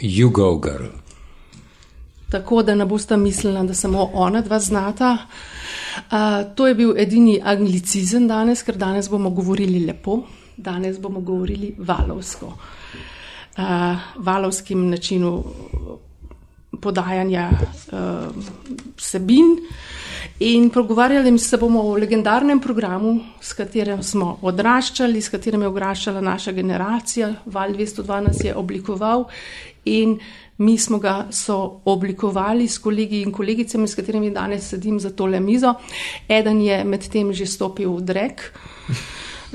You go, girl. Tako da ne boste mislili, da samo ona dva znata. Uh, to je bil edini anglicizem danes, ker danes bomo govorili lepo, danes bomo govorili valovsko. Uh, valovskim načinu podajanja uh, vsebin. In pogovarjali se bomo o legendarnem programu, s katerim smo odraščali, s katerim je odraščala naša generacija. Val 202 nas je oblikoval in mi smo ga sooblikovali s kolegi in kolegicami, s katerimi danes sedim za tole mizo. Eden je medtem že stopil v drek.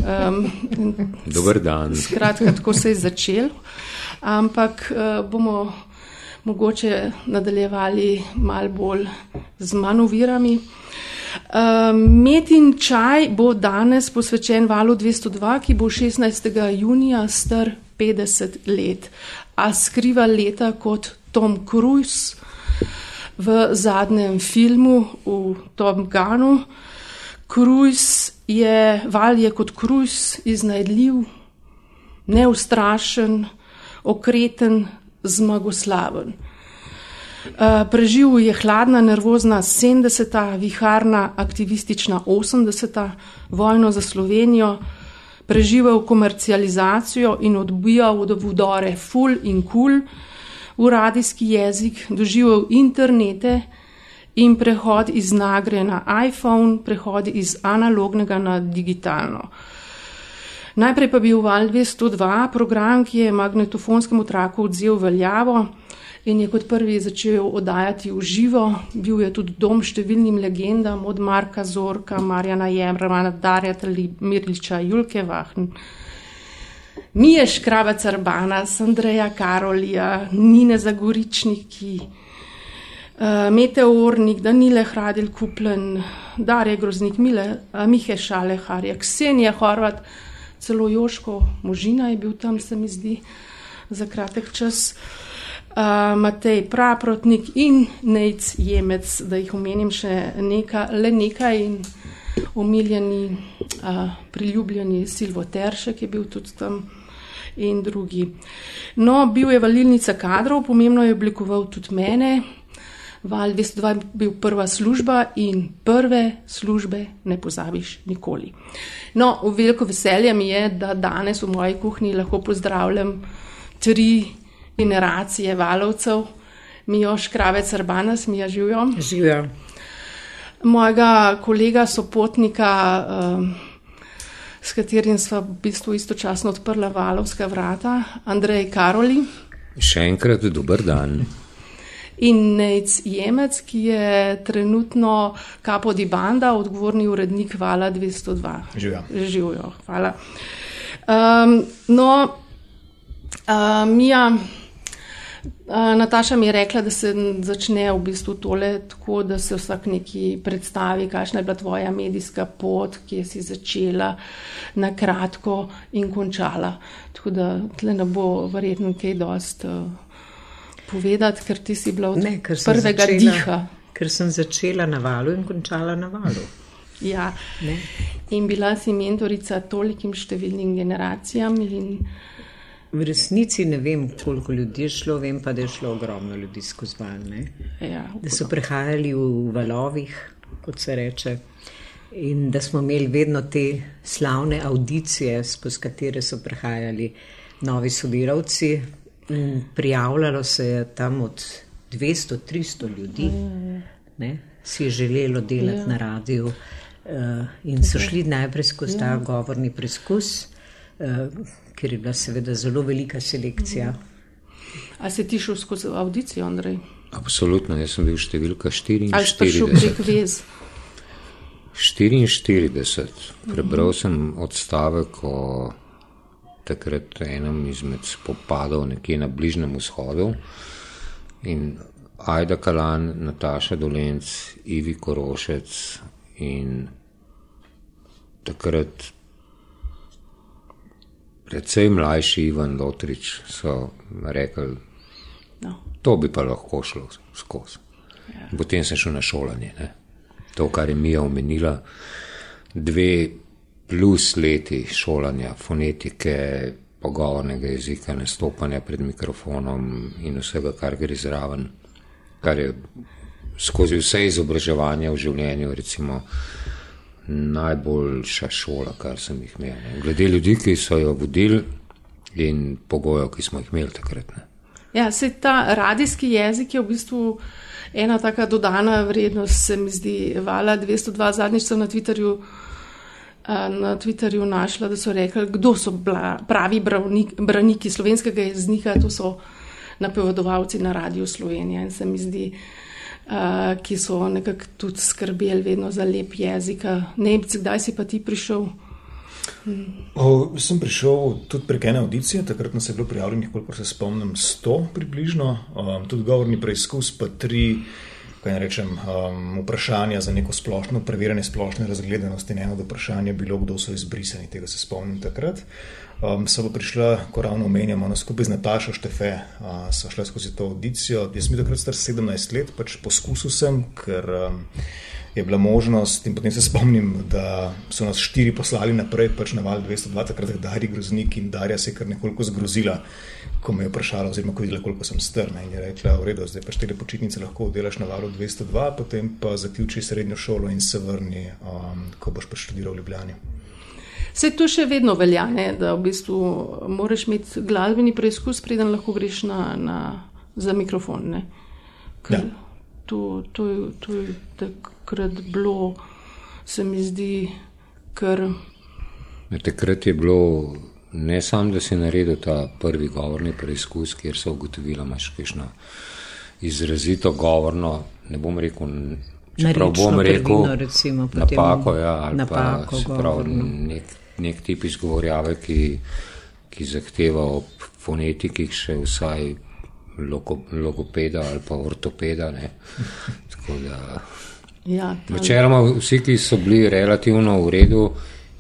Um, Dober dan. Skratka, tako se je začel. Ampak uh, bomo mogoče nadaljevali mal bolj z manovirami. Um, Metin čaj bo danes posvečen valu 202, ki bo 16. junija star 50 let, a skriva leta kot Tom Cruise v zadnjem filmu v Tom Gunu. Cruise je, val je kot Cruise iznajdljiv, neustrašen, okreten, zmagoslaven. Uh, preživel je hladna, nervozna 70-ta, viharna, aktivistična 80-ta, vojno za Slovenijo, preživel komercializacijo in odbijal od vodore full in cool v radijski jezik, doživel internete in prehod iz nagre na iPhone, prehod iz analognega na digitalno. Najprej pa bil Val 202 program, ki je magnetofonskemu traku odzel veljavo in je kot prvi začel oddajati v živo. Bil je tudi dom številnim legendam, od Marka Zorka, Marjana Jemrana, Darja Mirliča, Julke Vahn. Mije Škravac Arbana, Andreja Karolija, Nine Zagoričniki, uh, Meteornik, Danile Hradil Kuplen, Darje Groznik, Mile, uh, Mihe Šale, Harja, Ksenija Horvat, celo Joško Možina je bil tam, se mi zdi, za kratek čas. Uh, Matej Praprotnik in Nejc Jemec, da jih omenim še neka, le nekaj in omiljeni, uh, priljubljeni Silvo Teršek je bil tudi tam in drugi. No, bil je valilnica kadrov, pomembno je oblikoval tudi mene. Val 202 je bil prva služba in prve službe ne pozabiš nikoli. No, veliko veselje mi je, da danes v moji kuhinji lahko pozdravljam tri generacije valovcev, Mijoš Kravec Arbanas, mi je živijo. Živijo. Mojega kolega sopotnika, um, s katerim sva v bistvu istočasno odprla valovska vrata, Andrej Karoli. Še enkrat dober dan in Nec Jemec, ki je trenutno kapo di banda, odgovorni urednik Vala 202. Živijo. Hvala. Um, no, uh, Mija, uh, Nataša mi je rekla, da se začne v bistvu tole tako, da se vsak neki predstavi, kakšna je bila tvoja medijska pot, ki si začela na kratko in končala. Tako da tle ne bo verjetno kaj dost. Uh, povedati, ker ti si bila od ne, prvega začela, diha. Ker sem začela na valu in končala na valu. Ja, ne. in bila si mentorica tolikim številnim generacijam. In... V resnici ne vem, koliko ljudi je šlo, vem pa, da je šlo ogromno ljudi skozi val. Ja, da so prehajali v valovih, kot se reče. In da smo imeli vedno te slavne audicije, skozi katere so prehajali novi sodelavci, prijavljalo se je tam od 200-300 ljudi, ne, si je želelo delati ja. na radiju. Uh, in so šli najprej skozi ta ja. govorni preskus, uh, ker je bila seveda zelo velika selekcija. A si ti šel skozi audicijo, Andrej? Absolutno, jaz sem bil številka 44. Ali si šel prek vez? 44. Prebral sem odstavek o takrat enem izmed spopadov nekje na Bližnjem vzhodu. In Aida Kalan, Nataša Dolence, Ivi Korošec in takrat predvsej mlajši Ivan Lotrič so rekli, no. to bi pa lahko šlo skozi. Ja. Potem sem šel na šolanje. Ne? To, kar je Mija omenila, dve plus leti šolanja fonetike, pogovornega jezika, nastopanja pred mikrofonom in vsega, kar gre zraven, kar je skozi vse izobraževanje v življenju, recimo, najboljša šola, kar sem jih imel. Ne. Glede ljudi, ki so jo vodili in pogojev, ki smo jih imeli takrat. Ne. Ja, se ta radijski jezik je v bistvu ena taka dodana vrednost, se mi zdi, vala 202, zadnjič sem na Twitterju. Na Twitterju našla, da so rekli, kdo so pravi bravnik, braniki slovenskega jezika, to so napovedovalci na radiju Slovenija. In se mi zdi, uh, ki so nekako tudi skrbeli vedno za lep jezik. Nemci, kdaj si pa ti prišel? O, sem prišel tudi prek ene audicije, takrat nas je bilo prijavljenih, koliko se spomnim, 100 približno, um, tudi govorni preizkus, pa tri. Kaj rečem, um, vprašanja za neko splošno preverjanje splošne razgledanosti. Eno od vprašanj je bilo, kdo so izbrisani, tega se spomnim takrat. Um, so pa prišla, ko ravno omenjamo, no, skupaj z Natašo Štefe, uh, so šla skozi to audicijo. Jaz sem takrat star 17 let, pač poskusil sem, ker. Um, je bila možnost, in potem se spomnim, da so nas štiri poslali naprej, pač na val 202, takrat Dari groznik in Darja se je kar nekoliko zgrozila, ko me je vprašala, oziroma ko je videla, koliko sem strna. In je rekla, v redu, zdaj pa štiri počitnice lahko delaš na valu 202, potem pa zaključi srednjo šolo in se vrni, um, ko boš pa študiral v Ljubljani. Se to še vedno velja, ne? da v bistvu moraš imeti glasbeni preizkus, preden lahko greš na, na, za mikrofon. Ker, ja to, to, to je takrat bilo, se mi zdi, kar. Takrat je bilo ne samo, da si naredil ta prvi govorni preizkus, kjer so ugotovili, da imaš kakšno izrazito govorno, ne bom rekel. Prav bom rekel, recimo, napako, ja, ali napako, pa prav, nek, nek tip izgovorjave, ki, ki zahteva ob fonetikih še vsaj logopeda ali pa ortopeda. Ja, Večeroma vsi, ki so bili relativno v redu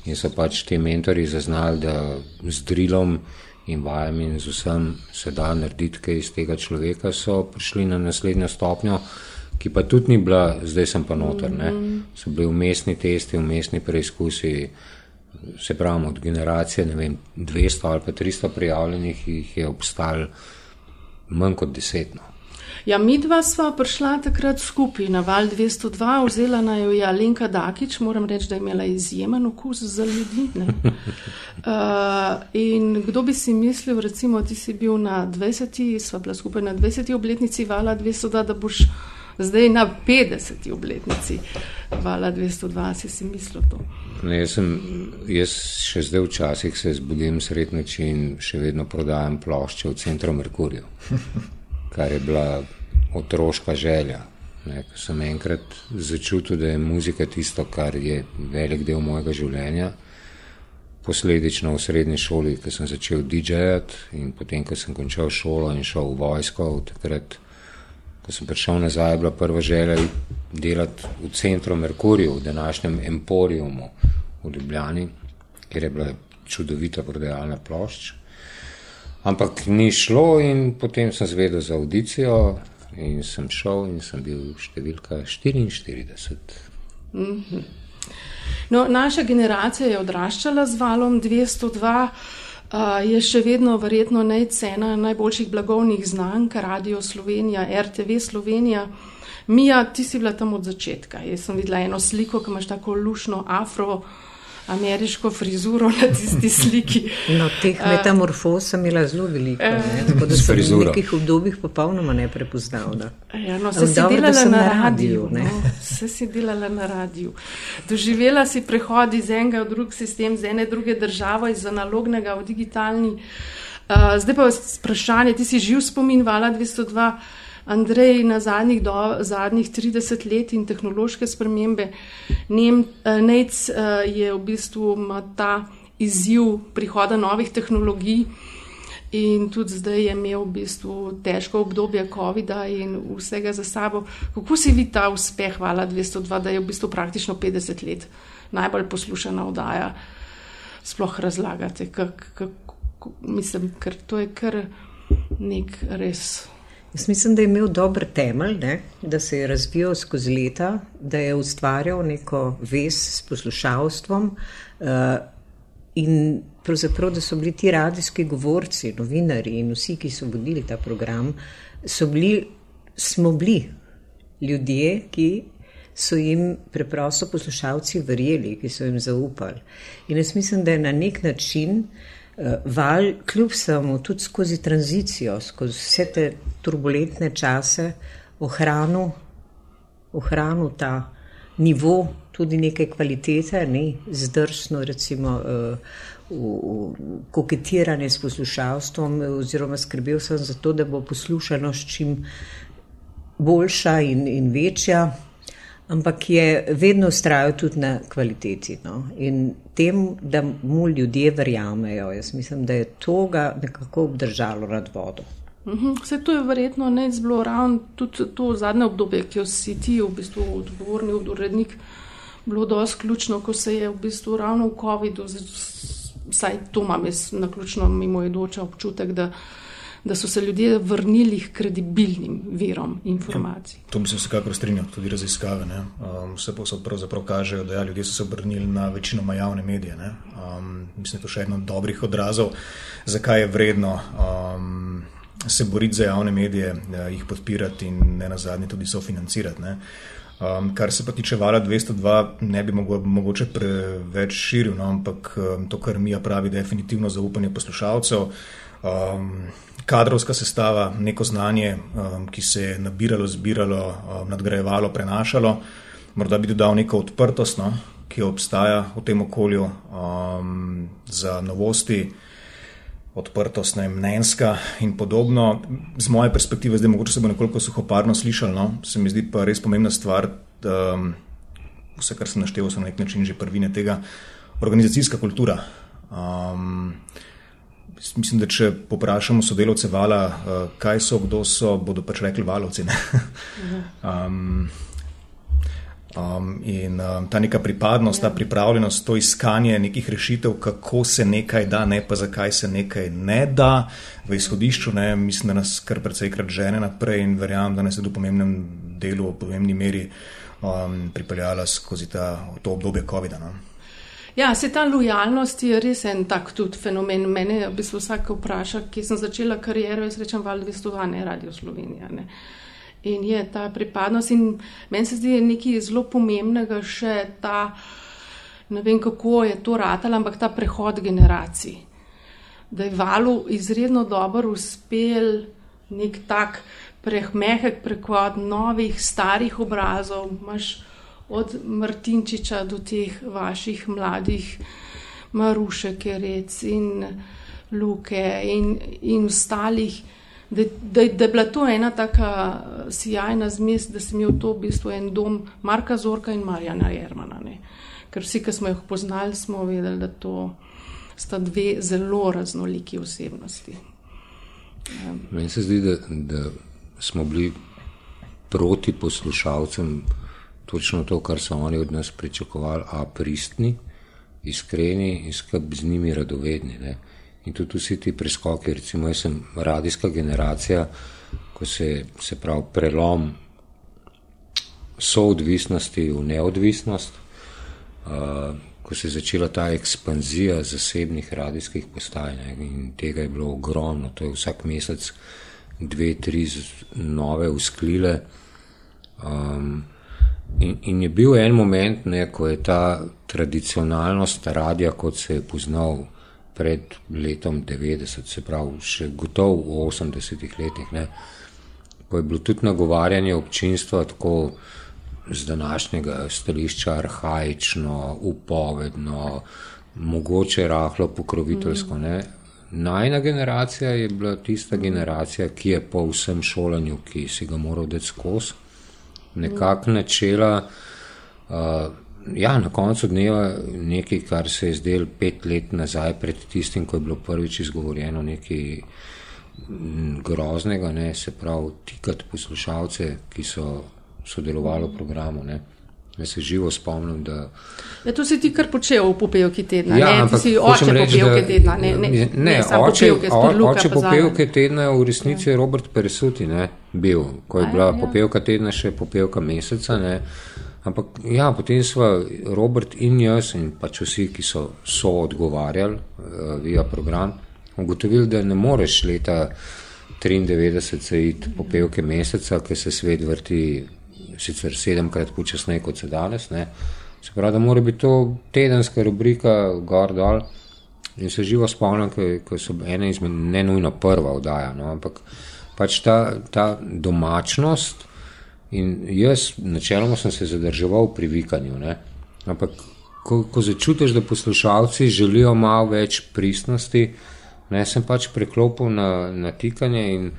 in so pač ti mentori zaznali, da z drilom in vajami in z vsem se da narediti kaj iz tega človeka, so prišli na naslednjo stopnjo, ki pa tudi ni bila, zdaj sem pa noter. Mm -hmm. So bili umestni testi, umestni preizkusi. Se pravi, od generacije, ne vem, 200 ali pa 300 prijavljenih jih je obstajalo manj kot desetno. Ja, mi dva sva prišla takrat skupaj na val 202, vzela naj jo je Alenka Dakič, moram reči, da je imela izjemen okus za ljudi. Uh, in kdo bi si mislil, recimo, ti si bil na 20, sva bila skupaj na 20 obletnici vala 202, da boš zdaj na 50 obletnici vala 202, si si mislil to. Ne, jaz, sem, jaz še zdaj včasih se zbudim sred noči in še vedno prodajam plošče v centru Merkurju, kar je bila otroška želja. Ne, sem enkrat začutil, da je muzika tisto, kar je velik del mojega življenja. Posledično v srednji šoli, ko sem začel DJ-jati in potem, ko sem končal šolo in šel v vojsko, takrat ko sem prišel nazaj, je bila prva želja delati v centru Merkurju, v današnjem Emporiumu v Ljubljani, kjer je bila čudovita prodajalna plošč. Ampak ni šlo, in potem sem zvedel za audicijo, in sem šel, in sem bil številka 44. Mm -hmm. no, naša generacija je odraščala z valom 202 je še vedno verjetno najcena najboljših blagovnih znank, Radio Slovenija, RTV Slovenija. Mija, ti si bila tam od začetka. Jaz sem videla eno sliko, ki imaš tako lušno afro ameriško frizuro na tisti sliki. No, teh metamorfoz sem imela zelo veliko, ne? tako da sem v nekih obdobjih popolnoma neprepoznavna. Ja, no, se si delala na radiju. No, se si delala na radiju. Doživela si prehod iz enega v drug sistem, z ene druge države, iz analognega v digitalni. Uh, zdaj pa vprašanje, ti si živ spomin Vala 202. Andrej na zadnjih, do, zadnjih 30 let in tehnološke spremembe. Nem, eh, Nec eh, je v bistvu ta izziv prihoda novih tehnologij in tudi zdaj je imel v bistvu težko obdobje COVID-a in vsega za sabo. Kako si vi ta uspeh, hvala 202, da je v bistvu praktično 50 let najbolj poslušana oddaja, sploh razlagate, kak, kak, mislim, ker to je kar nek res. Jaz mislim, da je imel dober temelj, ne? da se je razvijal skozi leta, da je ustvarjal neko vez s poslušalstvom. Uh, in pravzaprav, da so bili ti radijski govorci, novinari in vsi, ki so vodili ta program, bili, smo bili ljudje, ki so jim preprosto poslušalci verjeli, ki so jim zaupali. In jaz mislim, da je na nek način uh, val, kljub samo tudi skozi tranzicijo, skozi vse te turbulentne čase, ohranil, ohranil ta nivo tudi neke kvalitete, ne, zdrsno recimo. Uh, V, v koketiranje s poslušalstvom, oziroma skrbel sem za to, da bo poslušanost čim boljša in, in večja ampak je vedno ustrajal tudi na kvaliteti no? in tem, da mu ljudje verjamejo. Jaz mislim, da je to ga nekako obdržalo nad vodo. Vse mhm. to je verjetno ne zelo ravno, tudi to zadnje obdobje, ki si ti v bistvu odgovorni urednik, bilo dosti ključno, ko se je v bistvu ravno v COVID-u, vsaj to imam jaz na ključno mimojedoče občutek, da da so se ljudje vrnili k kredibilnim virom informacij. To bi se vsekakor strinjal, tudi raziskave. Um, vse posod pravzaprav kažejo, da ja, ljudje so se vrnili na večinoma javne medije. Um, mislim, da je to še eno od dobrih odrazov, zakaj je vredno. Um, Se boriti za javne medije, jih podpirati in ne na zadnje tudi sofinancirati. Um, kar se pa tiče vala 202, ne bi mogo, mogoče preveč širil, no, ampak um, to, kar Mija pravi, definitivno zaupanje poslušalcev. Um, kadrovska sestava, neko znanje, um, ki se je nabiralo, zbiralo, um, nadgrajevalo, prenašalo. Morda bi dodal neko odprtost, no, ki obstaja v tem okolju um, za novosti, odprtost, ne mnenjska in podobno. Z moje perspektive, zdaj mogoče se bo nekoliko suhoparno slišalo, no, se mi zdi pa res pomembna stvar, da um, vse, kar sem naštel, so na nek način že prvine tega, organizacijska kultura. Um, Mislim, da če poprašamo sodelavce vala, uh, kaj so, kdo so, bodo pač rekli valovci. um, um, in um, ta neka pripadnost, ta ja. pripravljenost, to iskanje nekih rešitev, kako se nekaj da, ne pa zakaj se nekaj ne da, v izhodišču, ne, mislim, da nas kar precejkrat žene naprej in verjamem, da nas je v pomembnem delu, v pomembni meri um, pripeljala skozi ta, to obdobje COVID-a. No. Ja, se ta lojalnost je res en tak tudi fenomen. Mene v bistvu vsak vpraša, ki sem začela kariero, jaz rečem, val 202, ne Radio Slovenija. Ne. In je ta pripadnost in meni se zdi nekaj zelo pomembnega še ta, ne vem kako je to ratalo, ampak ta prehod generacij. Da je valu izredno dobro uspel nek tak prehmehek prehod novih, starih obrazov. Imaš od Martinčiča do teh vaših mladih, Maruše, Kerec in Luke in, in ostalih, da, da, da je bila to ena taka sjajna zmes, da sem imel to v bistvu en dom Marka Zorka in Marjana Jermana. Ne. Ker vsi, ki smo jih poznali, smo vedeli, da to sta dve zelo raznoliki osebnosti. Meni se zdi, da, da smo bili proti poslušalcem točno to, kar so oni od nas pričakovali, a pristni, iskreni in skrb z njimi radovedni. Ne. In tudi vsi ti preskoki, recimo, jaz sem radijska generacija, ko se, se pravi prelom soodvisnosti v neodvisnost, uh, ko se je začela ta ekspanzija zasebnih radijskih postaj ne. in tega je bilo ogromno, to je vsak mesec dve, tri nove usklile. Um, In, in je bil en moment, ne, ko je ta tradicionalnost radia, kot se je poznal pred letom 90, se pravi, še gotovo v 80-ih letih, ne, ko je bilo tudi nagovarjanje občinstva tako z današnjega stališča arhajično, upovedno, mogoče rahlo pokroviteljsko. Ne. Najna generacija je bila tista generacija, ki je po vsem šolanju, ki si ga moral dati skozi nekako načela. Uh, ja, na koncu dneva nekaj, kar se je zdelo pet let nazaj, pred tistim, ko je bilo prvič izgovorjeno nekaj groznega, ne, se pravi, tikati poslušalce, ki so sodelovali v programu. Ne. Jaz se živo spomnim, da. Ja, to si ti kar počel v popevki tedna. Ja, ne, ampak, ti si oče reči, popevke da, tedna. Ne, ne, ne, ne oče, popevke, o, oče popevke tedna v resnici je Robert Peresuti ne, bil, ko je bila ja. popevka tedna še popevka meseca. Ne. Ampak ja, potem smo Robert in jaz in pač vsi, ki so, so odgovarjali uh, via program, ugotovili, da ne moreš leta 93 zaiti po pevke meseca, ker se svet vrti sicer sedemkrat počasneje kot se danes. Ne. Se pravi, da mora biti to tedenska rubrika gor dol. In se živo spomnim, ko so ena izmed ne nujno prva oddaja, no, ampak pač ta, ta domačnost. In jaz, načeloma, sem se zadrževal pri vikanju. Ne. Ampak, ko, ko začutiš, da poslušalci želijo malo več pristnosti, ne, sem pač preklopil na, na tikanje in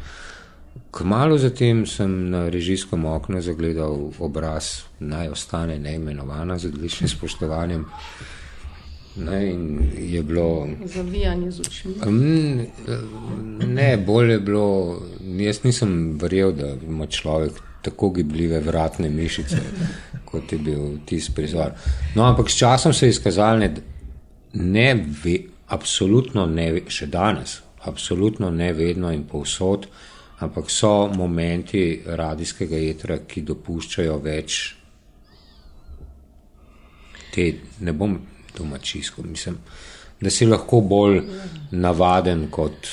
Kmalo zatem sem na režijskem oknu zagledal obraz, naj ostane neimenovana z odličnim spoštovanjem. Ne, je bilo. Zavijanje z očmi. Ne, bolje je bilo. Jaz nisem verjel, da ima človek tako gibljive vratne mišice, kot je bil tisti prizor. No, ampak s časom se je izkazalo, da ne, ve, absolutno ne, še danes, absolutno ne vedno in povsod ampak so momenti radijskega jedra, ki dopuščajo več te, ne bom domačijsko, mislim, da si lahko bolj navaden kot.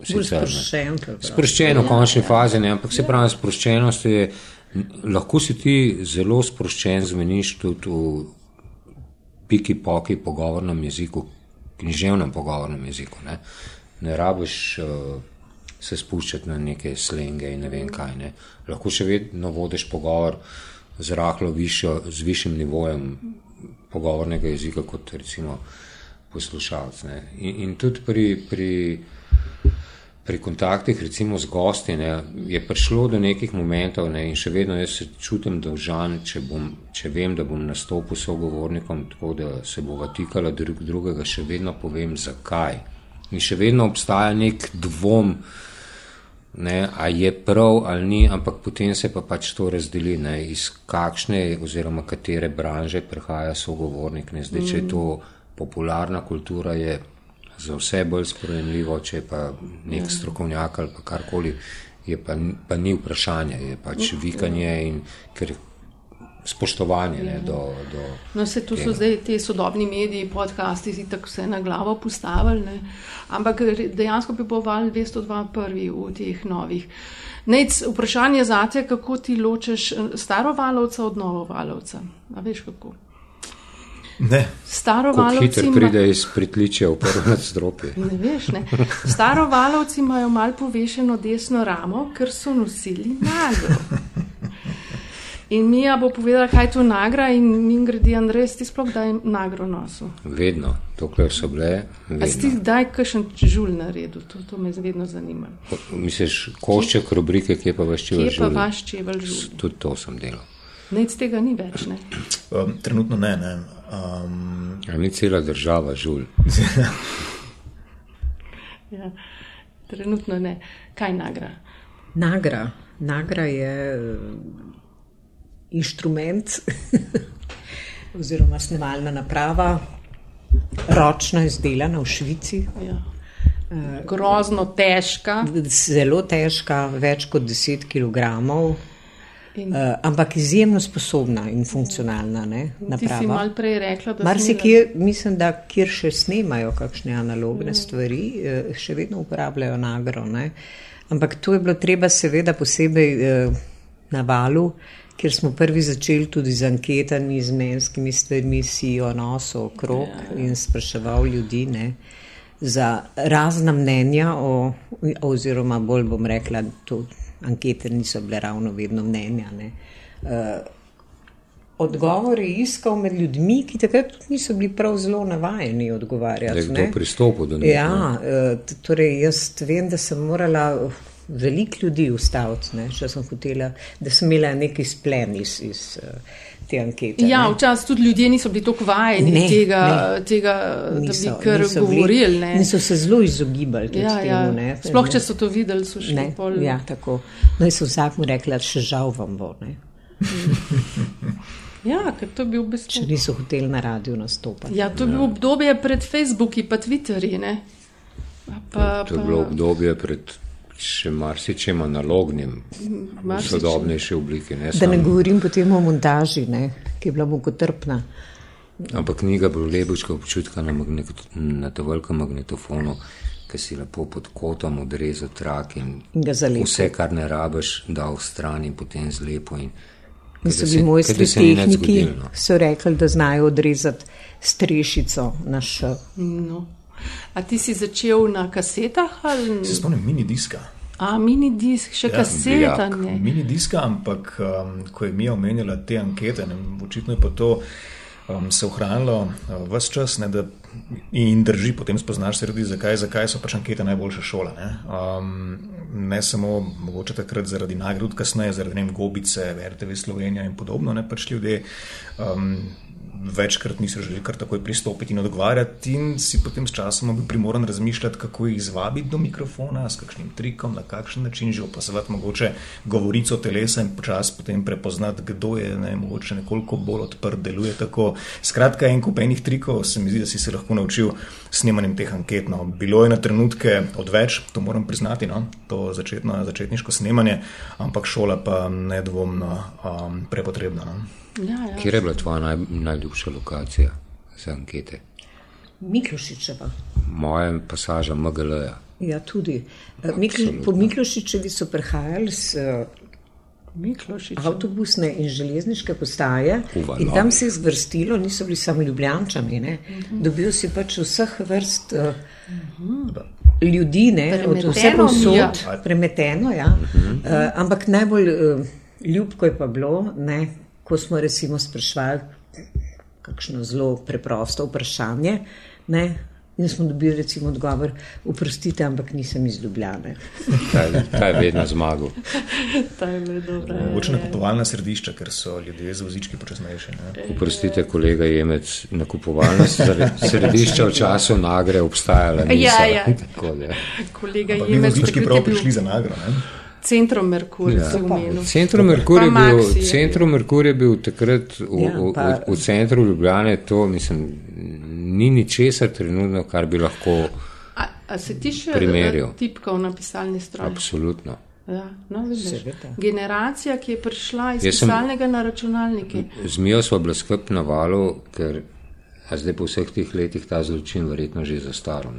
Sproščen, sproščen v končni fazi, ne, ampak se pravi, sproščenost je, lahko si ti zelo sproščen, zmeniš tudi v piki poki pogovornem jeziku, književnem pogovornem jeziku. Ne, ne rabiš uh, se spuščati na neke slenge in ne vem kaj. Ne. Lahko še vedno vodiš pogovor z rahlo višjo, z višjim nivojem pogovornega jezika kot recimo poslušalec. In, in tudi pri, pri, pri kontaktih recimo z gosti ne, je prišlo do nekih momentov ne, in še vedno jaz se čutim dolžan, če, bom, če vem, da bom nastopil sogovornikom, tako da se bo vatikala drug drugega, še vedno povem zakaj. In še vedno obstaja nek dvom, ne, a je prav ali ni, ampak potem se pa pač to razdeli, ne, iz kakšne oziroma katere branže prihaja sogovornik. Ne. Zdaj, če je to popularna kultura, je za vse bolj sprejemljivo, če je pa nek ja. strokovnjak ali pa karkoli, je pa, pa ni vprašanje, je pač vikanje in ker spoštovanje ne, do. do no, se tu so zdaj ti sodobni mediji, podcasti, ki tako vse na glavo postavili, ne. ampak dejansko bi bo val 202 prvi v teh novih. Nec, vprašanje za te, kako ti ločeš eh, staro valovca od novo valovca. A veš kako? Ne. Staro valovci ima... pride iz pritličja v prvo nadstropje. Ne veš, ne. Staro valovci imajo mal povešeno desno ramo, ker so nosili nago. In Mija bo povedala, kaj je to nagra, in mi gredi Andrej, ti sploh daj nagro nosu. Vedno, dokler so bile. A si ti daj kakšen žul na redu, to, to me vedno zanima. Misliš, košček rubrike, kje pa vaš čevelj žul? Kje pa vaš čevelj žul? Tudi to sem delal. Nec tega ni več, ne? Um, trenutno ne, ne. Um... A ni cela država žul. ja, trenutno ne. Kaj nagra? Nagra. Nagra je inštrument oziroma snemalna naprava, ročno izdelana v Švici. Ja. Grozno težka. Zelo težka, več kot 10 kg. In, uh, ampak izjemno sposobna in funkcionalna ne, naprava. Ti si malo prej rekla, da se kjer, mislim, da kjer še snemajo kakšne analogne mm. stvari, uh, še vedno uporabljajo nagro. Ne. Ampak to je bilo treba seveda posebej uh, na valu, uh, ker smo prvi začeli tudi z anketami, z menskimi stvarmi, si jo nosil okrog ja, ja. in spraševal ljudi ne, za razna mnenja, o, oziroma bolj bom rekla, to ankete niso bile ravno vedno mnenja. Ne. Uh, Odgovor je iskal med ljudmi, ki takrat niso bili prav zelo navajeni odgovarjati. Da je to pristopil do njega. Ja, uh, torej jaz vem, da sem morala veliko ljudi ustaviti, če sem hotela, da sem imela neki splen iz, iz uh, te ankete. Ja, včasih tudi ljudje niso bili tako vajeni ne, tega, ne. tega niso, da bi kar govorili. Ne. Niso se zelo izogibali. Ja, ja. Temu, Sploh, če so to videli, so še ne. Pol... Ja, tako. No, jaz sem vsakmu rekla, še žal vam bo. Ne. Ja, ker to je bil v bistvu. Če niso hoteli na radiju nastopati. Ja, to je bilo obdobje pred Facebooki, pa Twitterji. Pa, to, to je bilo obdobje pred še marsičem analognim, v sodobnejši obliki. Ne, da ne govorim potem o montaži, ne, ki je bila mukotrpna. Ampak knjiga bo lebučka občutka na, na to velikem magnetofonu, ki si lepo pod kotom odrezal trak in, in vse, kar ne rabiš, da v strani in potem zlepo. In, in so bili mojstri tehniki, no. so rekli, da znajo odrezati strešico na š. No. A ti si začel na kasetah? Ali... Se spomnim mini diska. A, mini disk, še ja, kaseta. Mini diska, ampak um, ko je mi omenjala te ankete, ne, očitno je pa to um, se ohranilo uh, vse čas ne, da, in drži, potem spoznaš se tudi, zakaj, zakaj so pač ankete najboljša šola. Ne, um, ne samo mogoče takrat zaradi nagrad, kasneje zaradi vem, Gobice, RTV Slovenija in podobno, ne pač ljudje. Um, večkrat niso želeli kar takoj pristopiti in odgovarjati, in si potem s časom bil primoran razmišljati, kako jih zvabiti do mikrofona, s kakšnim trikom, na kakšen način že opazovati mogoče govorico telesa in počasi potem prepoznati, kdo je ne, mogoče nekoliko bolj odprt, deluje tako. Skratka, en kup enih trikov se mi zdi, da si se lahko naučil snemanjem teh anket. No. Bilo je na trenutke odveč, to moram priznati, no, to začetno, začetniško snemanje, ampak šola pa nedvomno um, prepotrebna. No. Ja, ja. Kje je bila tvoja naj, najljubša lokacija za ankete? Miklošičeva. Moja pasaža MGL. -ja. Ja, tudi. Eh, Mikl, po Miklošičevi so prihajali s avtobusne in železniške postaje in tam se je zvrstilo, niso bili samo ljubljančani, uh -huh. dobil si pač vseh vrst uh -huh. ljudi, ne, od vseh posod, premeteno, ja. uh -huh. uh, ampak najbolj uh, ljubko je pa bilo, ne, ko smo recimo sprašvali kakšno zelo preprosto vprašanje. Ne? In smo dobili recimo odgovor, uprostite, ampak nisem iz Ljubljane. Ta je vedno zmagal. Ta je vedno dobro. Mogoče nakupovalna središča, ker so ljudje z vozički počasnejši. Uprostite, kolega Jemec, nakupovalna središča v času nagre obstajala. Ja, ja. Kolega Jemec. Vozički prav prišli za nagro. Ne? Centrum Merkur, ja. Centrum Merkur, je bil, Centrum Merkur je bil takrat v, ja, v, v, v centru Ljubljane, to mislim, ni ničesar trenutno, kar bi lahko. A, a se ti še primerjal? Tipkal na pisalni stroj. Absolutno. Ja, no, Generacija, ki je prišla iz pisalnega na računalnike. Z mijo smo bili skrb na valu, ker zdaj po vseh teh letih ta zločin verjetno že zastaril.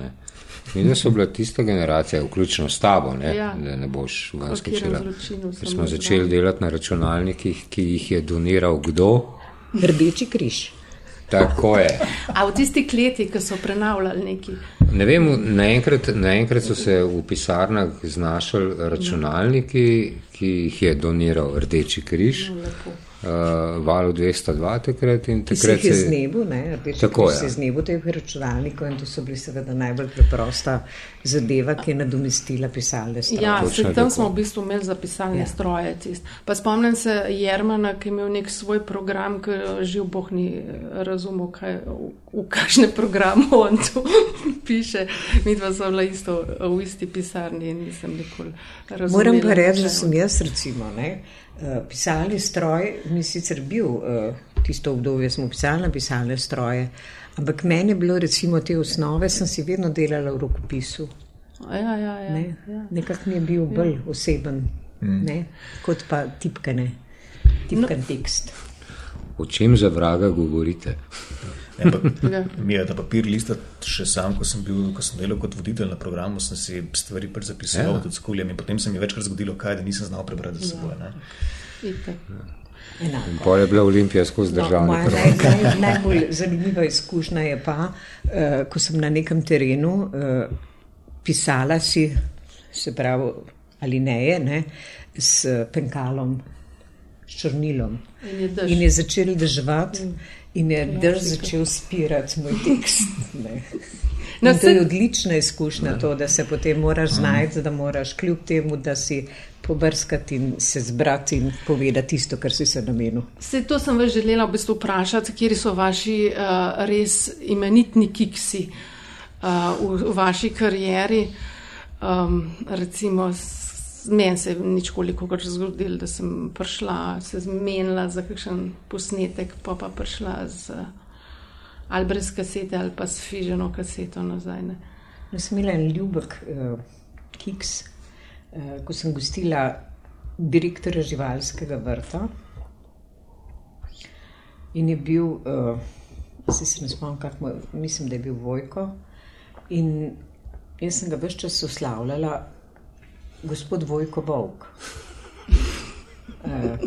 Mi da so bila tista generacija, vključno s tabo, ne, ja. da ne boš vas skočila. Ker smo začeli delati na računalnikih, ki jih je doniral kdo? Rdeči križ. Tako je. A v tistih letih, ko so prenavljali neki? Ne vem, naenkrat, naenkrat so se v pisarnah znašali računalniki, ki jih je doniral Rdeči križ. No, uh, valu 202 takrat in takrat se je znebil, ne, tako je. Se je znebil teh računalnikov in to so bili seveda najbolj preprosta zadeva, ki je nadomestila pisalne stroje. Ja, se, tam smo v bistvu imeli za pisalne ja. stroje. Tist. Pa spomnim se Jermana, ki je imel nek svoj program, ki živ boh ni razumel, kaj, v, v kakšne programe on tu piše. Mi dva smo bila isto v isti pisarni in nisem nikoli razumela. Moram pa reči, da sem jaz recimo, ne, Eh, pisalni stroj, mi sicer bil uh, tisto obdobje, smo pisali na pisalne stroje, ampak meni je bilo recimo te osnove, sem si vedno delala v rokopisu. Ja, ja, ja, ne? ja. Nekako mi je bil ja. bolj oseben, mm. kot pa tipkane, tipkan no. tekst. O čem za vraga govorite? Ja. Mi je ta papir listati še sam, ko sem, bil, ko sem delal kot voditelj na programu, sem si stvari pač zapisoval ja. tudi s kuljem in potem se mi je večkrat zgodilo, kaj, da nisem znal prebrati za seboj. Ja. Pa je bila Olimpija skozi državo. No, naj, naj, najbolj zanimiva izkušnja je pa, uh, ko sem na nekem terenu uh, pisala si, se pravi, ali ne je, ne, s penkalom, s črnilom. In je, in je začel deževati. Mm in je drž začel spirati moj tekst. No, to je odlična izkušnja, to, da se potem moraš znajti, da moraš kljub temu, da si pobrskati in se zbrati in povedati tisto, kar si se namenil. Se to sem vas želela v bistvu vprašati, kje so vaši uh, res imenitni kiksi uh, v, v vaši karieri. Um, recimo, Meni se je nič koliko krat zgodilo, da sem prišla, se zmenila za kakšen posnetek, pa pa prišla z ali brez kasete ali pa s fiženo kaseto nazaj. Ne. Jaz sem imela en ljubek uh, kiks, uh, ko sem gostila direktorja živalskega vrta. In je bil, uh, se, se ne spomnim, kako mislim, da je bil Vojko. In jaz sem ga vse čas uslavljala, gospod Vojko Vovk. Uh,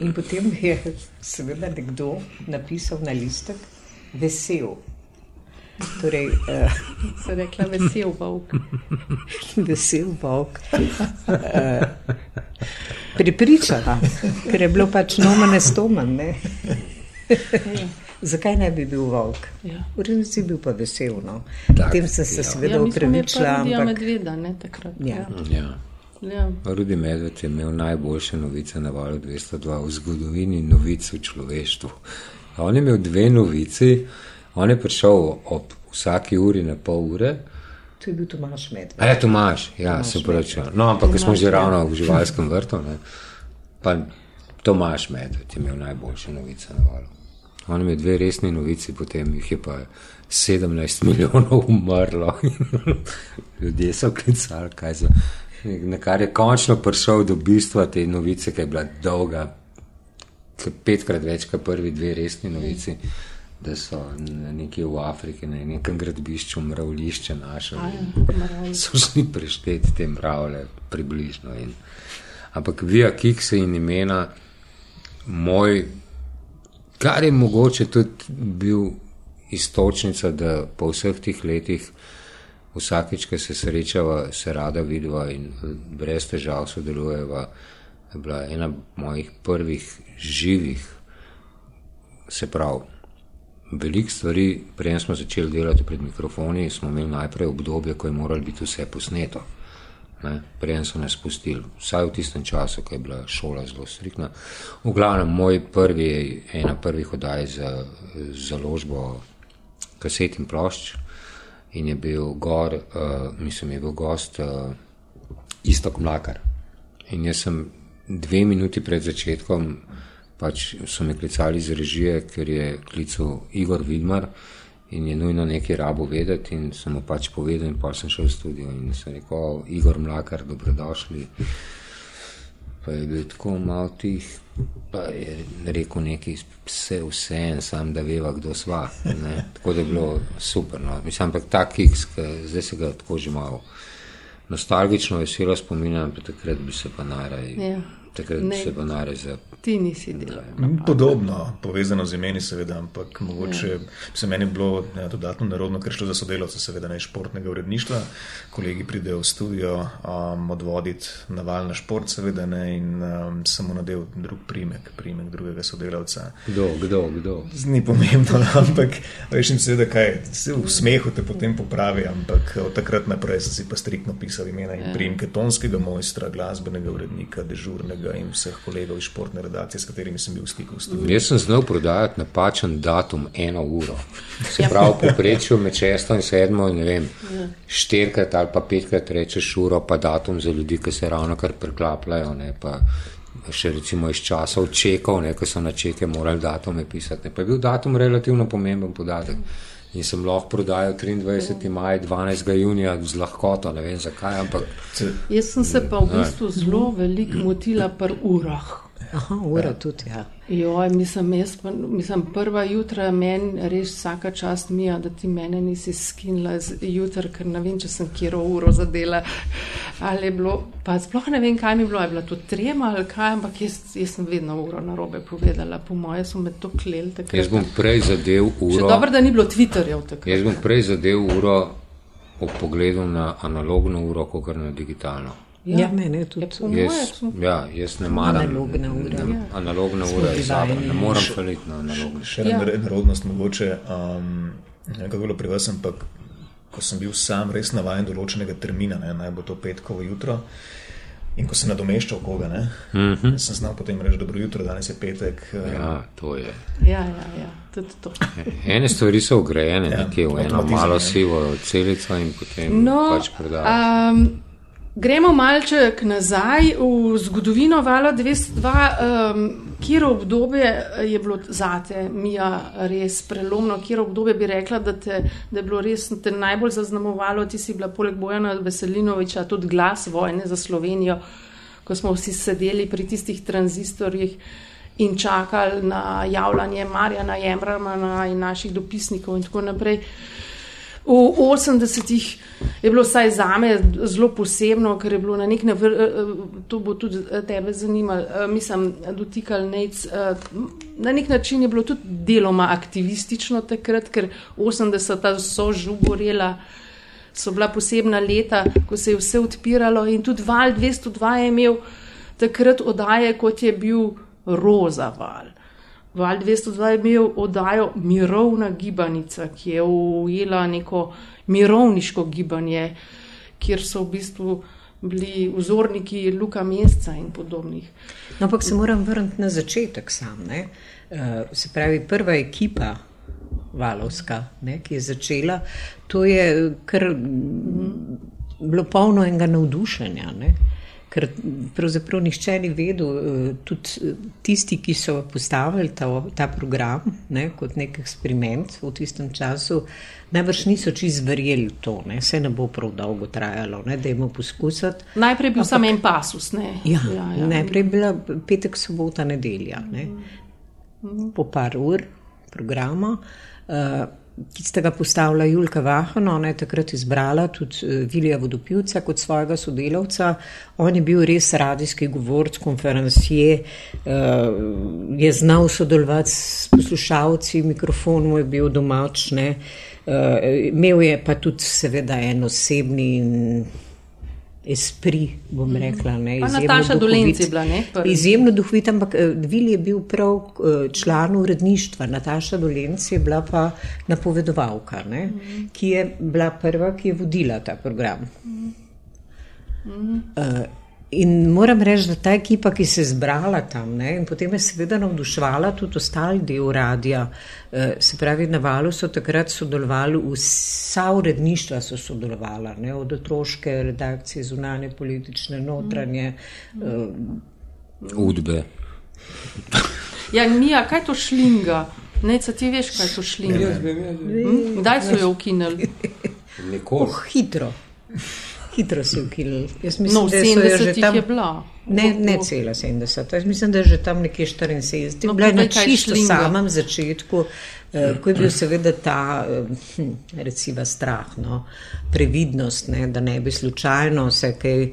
in potem je seveda nekdo napisal na listek vesel. Torej, uh, se je rekla vesel Vovk. vesel Vovk. Uh, Pripričana, ker je bilo pač nomane stoman. Zakaj ne bi bil volk? Ja. V resnici bil pa vesel. No. Potem sem se ja. seveda upravičila. Ja, ampak... medveda, ne takrat. Ja. Ja. Ja. Ja. Rudi Medved je imel najboljše novice na valu 202 v zgodovini novic v človeštvu. On je imel dve novici, on je prišel ob vsaki uri na pol ure. To je bil Tomaš Medved. A je Tomaš, ja, Tomaš se pravi. No, ampak Tomaš smo že ravno v živalskem vrtu. Ne. Pa Tomaš Medved je imel najboljše novice na valu. On ima dve resni novici, potem jih je pa 17 milijonov umrlo. Ljudje so klicali, kaj za. Na kar je končno prišel do bistva te novice, ki je bila dolga, petkrat več kot prvi dve resni novici, da so nekje v Afriki, na nekem gradbišču, mravlišče našli. So šli prešteti te mravlje, približno. In, ampak vija, kik se in imena, moj Kar je mogoče tudi bil istočnica, da po vseh teh letih, vsakeč, ko se srečava, se rada vidiva in brez težav sodelujeva, je bila ena mojih prvih živih, se pravi, veliko stvari, prej smo začeli delati pred mikrofoni, smo imeli najprej obdobje, ko je moralo biti vse posneto. Prej so nas spustili, vsaj v tistem času, ko je bila šola zelo striktna. V glavnem, moj prvi ena prvih oddaj za založbo kaset in plošč in je bil gor, uh, mislim, je bil gost uh, Istok Mlakar. In jaz sem dve minuti pred začetkom, pač so me klicali iz režije, ker je klical Igor Vidmar in je nujno nekaj rabo vedeti. In sem mu pač povedal, in pa sem šel v studio in sem rekel, Igor Mlakar, dobrodošli. Pa je bil tako malo tih, pa je rekel nekaj, vse, vse en, sam da veva, kdo sva. Ne? Tako da je bilo super. No. Mislim, ampak ta kiks, zdaj se ga tako že malo nostalgično veselo spominjam, pa takrat bi se pa najraje. Yeah. Takrat ne, se pa nare za. Ti nisi delal. Podobno, povezano z imeni, seveda, ampak mogoče ja. se meni bilo ja, dodatno narodno, ker šlo za sodelavce, seveda ne športnega uredništva. Kolegi pridejo v studio, um, odvoditi naval na šport, seveda ne in um, samo nadel drug primek, primek drugega sodelavca. Kdo, kdo, kdo? Ni pomembno, ampak veš in seveda kaj, se v smehu te potem popravi, ampak od takrat naprej si pa striktno pisal imena in ja. primke tonskega mojstra, glasbenega urednika, dežurnega Kolega in vseh kolegov iz športne redakcije, s katerimi sem bil v stiku. Jaz sem znal prodajati napačen datum, eno uro. Se ja. pravi, poprečju med šesto in sedmo, ne vem, ja. štirikrat ali pa petkrat rečeš uro, pa datum za ljudi, ki se ravno kar preklapljajo. Ne, Še recimo iz časov čekov, ko so na čeke morali datume pisati. Ne. Pa je bil datum relativno pomemben podatek. In sem lahko prodajal 23. maj, 12. junija z lahkoto, ne vem zakaj. Ampak... Jaz sem se pa v bistvu zelo veliko motila pri urah. Aha, ura tudi, ja. Joj, mislim, jaz, mislim, prva jutra meni res vsaka čast mi je, da ti mene nisi skinila jutra, ker ne vem, če sem kjero uro zadela. Ali je bilo, pa sploh ne vem, kaj mi je bilo, je bila to trema ali kaj, ampak jaz, jaz sem vedno uro na robe povedala, po moje so me to kleli. Jaz bom prej zadev uro. Še dobro, da ni bilo Twitterjev takrat. Jaz bom prej zadev uro ob pogledu na analogno uro, kot na digitalno. Ja, ja meni je tudi to. Jaz, ja, jaz ne maram analogne ure. Ne, ja. analogne ure je zakon, ne morem faliti na analogne. Še ena ja. nerodnost mogoče, um, nekako bilo pri vas, ampak ko sem bil sam res navajen določenega termina, ne, naj bo to petkovo jutro. In ko sem nadomeščal koga, ne, mm -hmm. sem znal potem reči: Dobro jutro, danes je petek. Um, ja, to je. Ja, ja, ja, tudi to. Ene stvari so ugrajene, ja, nekje v eno malo sivo celico in potem no, pač predajo. Um, Gremo malček nazaj v zgodovino Vala 202. Um, kjer obdobje je bilo zate, Mija, res prelomno? Kjer obdobje bi rekla, da, te, da je bilo res te najbolj zaznamovalo? Ti si bila poleg Bojana Veselinoviča tudi glas vojne za Slovenijo, ko smo vsi sedeli pri tistih tranzistorjih in čakali na javljanje Marjana Jemrama in naših dopisnikov in tako naprej. V 80-ih je bilo vsaj za me zelo posebno, ker je bilo na nek način, eh, eh, to bo tudi eh, tebe zanimalo, mislim, dotikal nec. Na nek način je bilo tudi deloma aktivistično takrat, ker 80-ta so žugorela, so bila posebna leta, ko se je vse odpiralo in tudi val 202 je imel takrat odaje, kot je bil roza val. Val 202 je imel oddajo Mirovna gibanica, ki je ujela neko mirovniško gibanje, kjer so v bistvu bili vzorniki Luka Mesta in podobnih. No, ampak se moram vrniti na začetek sam. Ne? Eh, se pravi, prva ekipa Valovska, ne, ki je začela, to je kar bilo polno enega navdušenja. Ne? Ker pravzaprav nišče ni vedel, eh, tudi eh, tisti, ki so postavili ta, ta program ne, kot nek eksperiment v tistem času, najbrž niso čist verjeli v to, ne, se ne bo prav dolgo trajalo, ne, da jim poskusiti. Najprej je bil samo en pasus. Ne. Ja, ja, ja. Najprej je bila petek, sobota, nedelja, ne, po par ur programa. Uh, ki ste ga postavila Julka Vahano, ona je takrat izbrala tudi eh, Vilija Vodopivca kot svojega sodelavca. On je bil res radijski govorc, konferencije, eh, je znal sodelovati s poslušalci, mikrofon mu je bil domačne, eh, imel je pa tudi seveda en osebni in esprit, bom mhm. rekla. Ne, Nataša Dolenci je bila, ne? Prvi. Izjemno duhovit, ampak eh, Vil je bil prav eh, član uredništva, Nataša Dolenci je bila pa napovedovalka, ne, mm. ki je bila prva, ki je vodila ta program. Mm. Mm. Uh, In moram reči, da ta ekipa, ki se je zbrala tam ne, in potem je seveda navduševala tudi ostali del radija, eh, se pravi, na valu so takrat sodelovali, vsa uredništva so sodelovala, ne, od otroške redakcije, zunanje, politične, notranje. Eh, Udbe. Ja, nija, kaj to šlinga? Ne, ti veš, kaj to šlinga. Hm? Kdaj so jo ukinili? Nikoli. Oh, hitro hitro se ukilili. Jaz mislim, no, da so že tam. Ne, ne cela 70. Jaz mislim, da je že tam nekje 74. No, Bila je na čisto samem začetku, eh, ko je bil seveda ta, eh, hm, recimo, strah, no, previdnost, ne, da ne bi slučajno se kaj eh,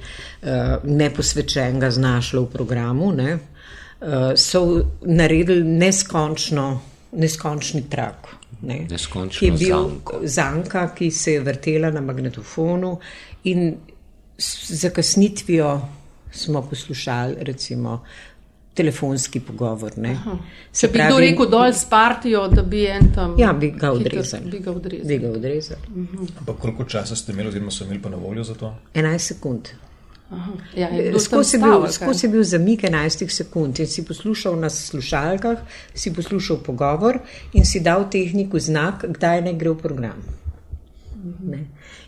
neposvečenega znašlo v programu, ne, eh, so naredili neskončno, neskončni trak. Ne, ki je bil zanko. zanka, ki se je vrtela na magnetofonu In z zakasnitvijo smo poslušali, recimo, telefonski pogovor. Se bi kdo rekel dol s partijo, da bi en tam. Ja, bi ga odrezali. Bi ga odrezali. Bi ga odrezali. Uh mhm. -huh. Ampak koliko časa ste imeli, oziroma so imeli pa na voljo za to? 11 sekund. Ja, Skozi je, skos je bil zamik 11 sekund in si poslušal na slušalkah, si poslušal pogovor in si dal tehniku znak, kdaj ne gre v program. Uh mhm. -huh.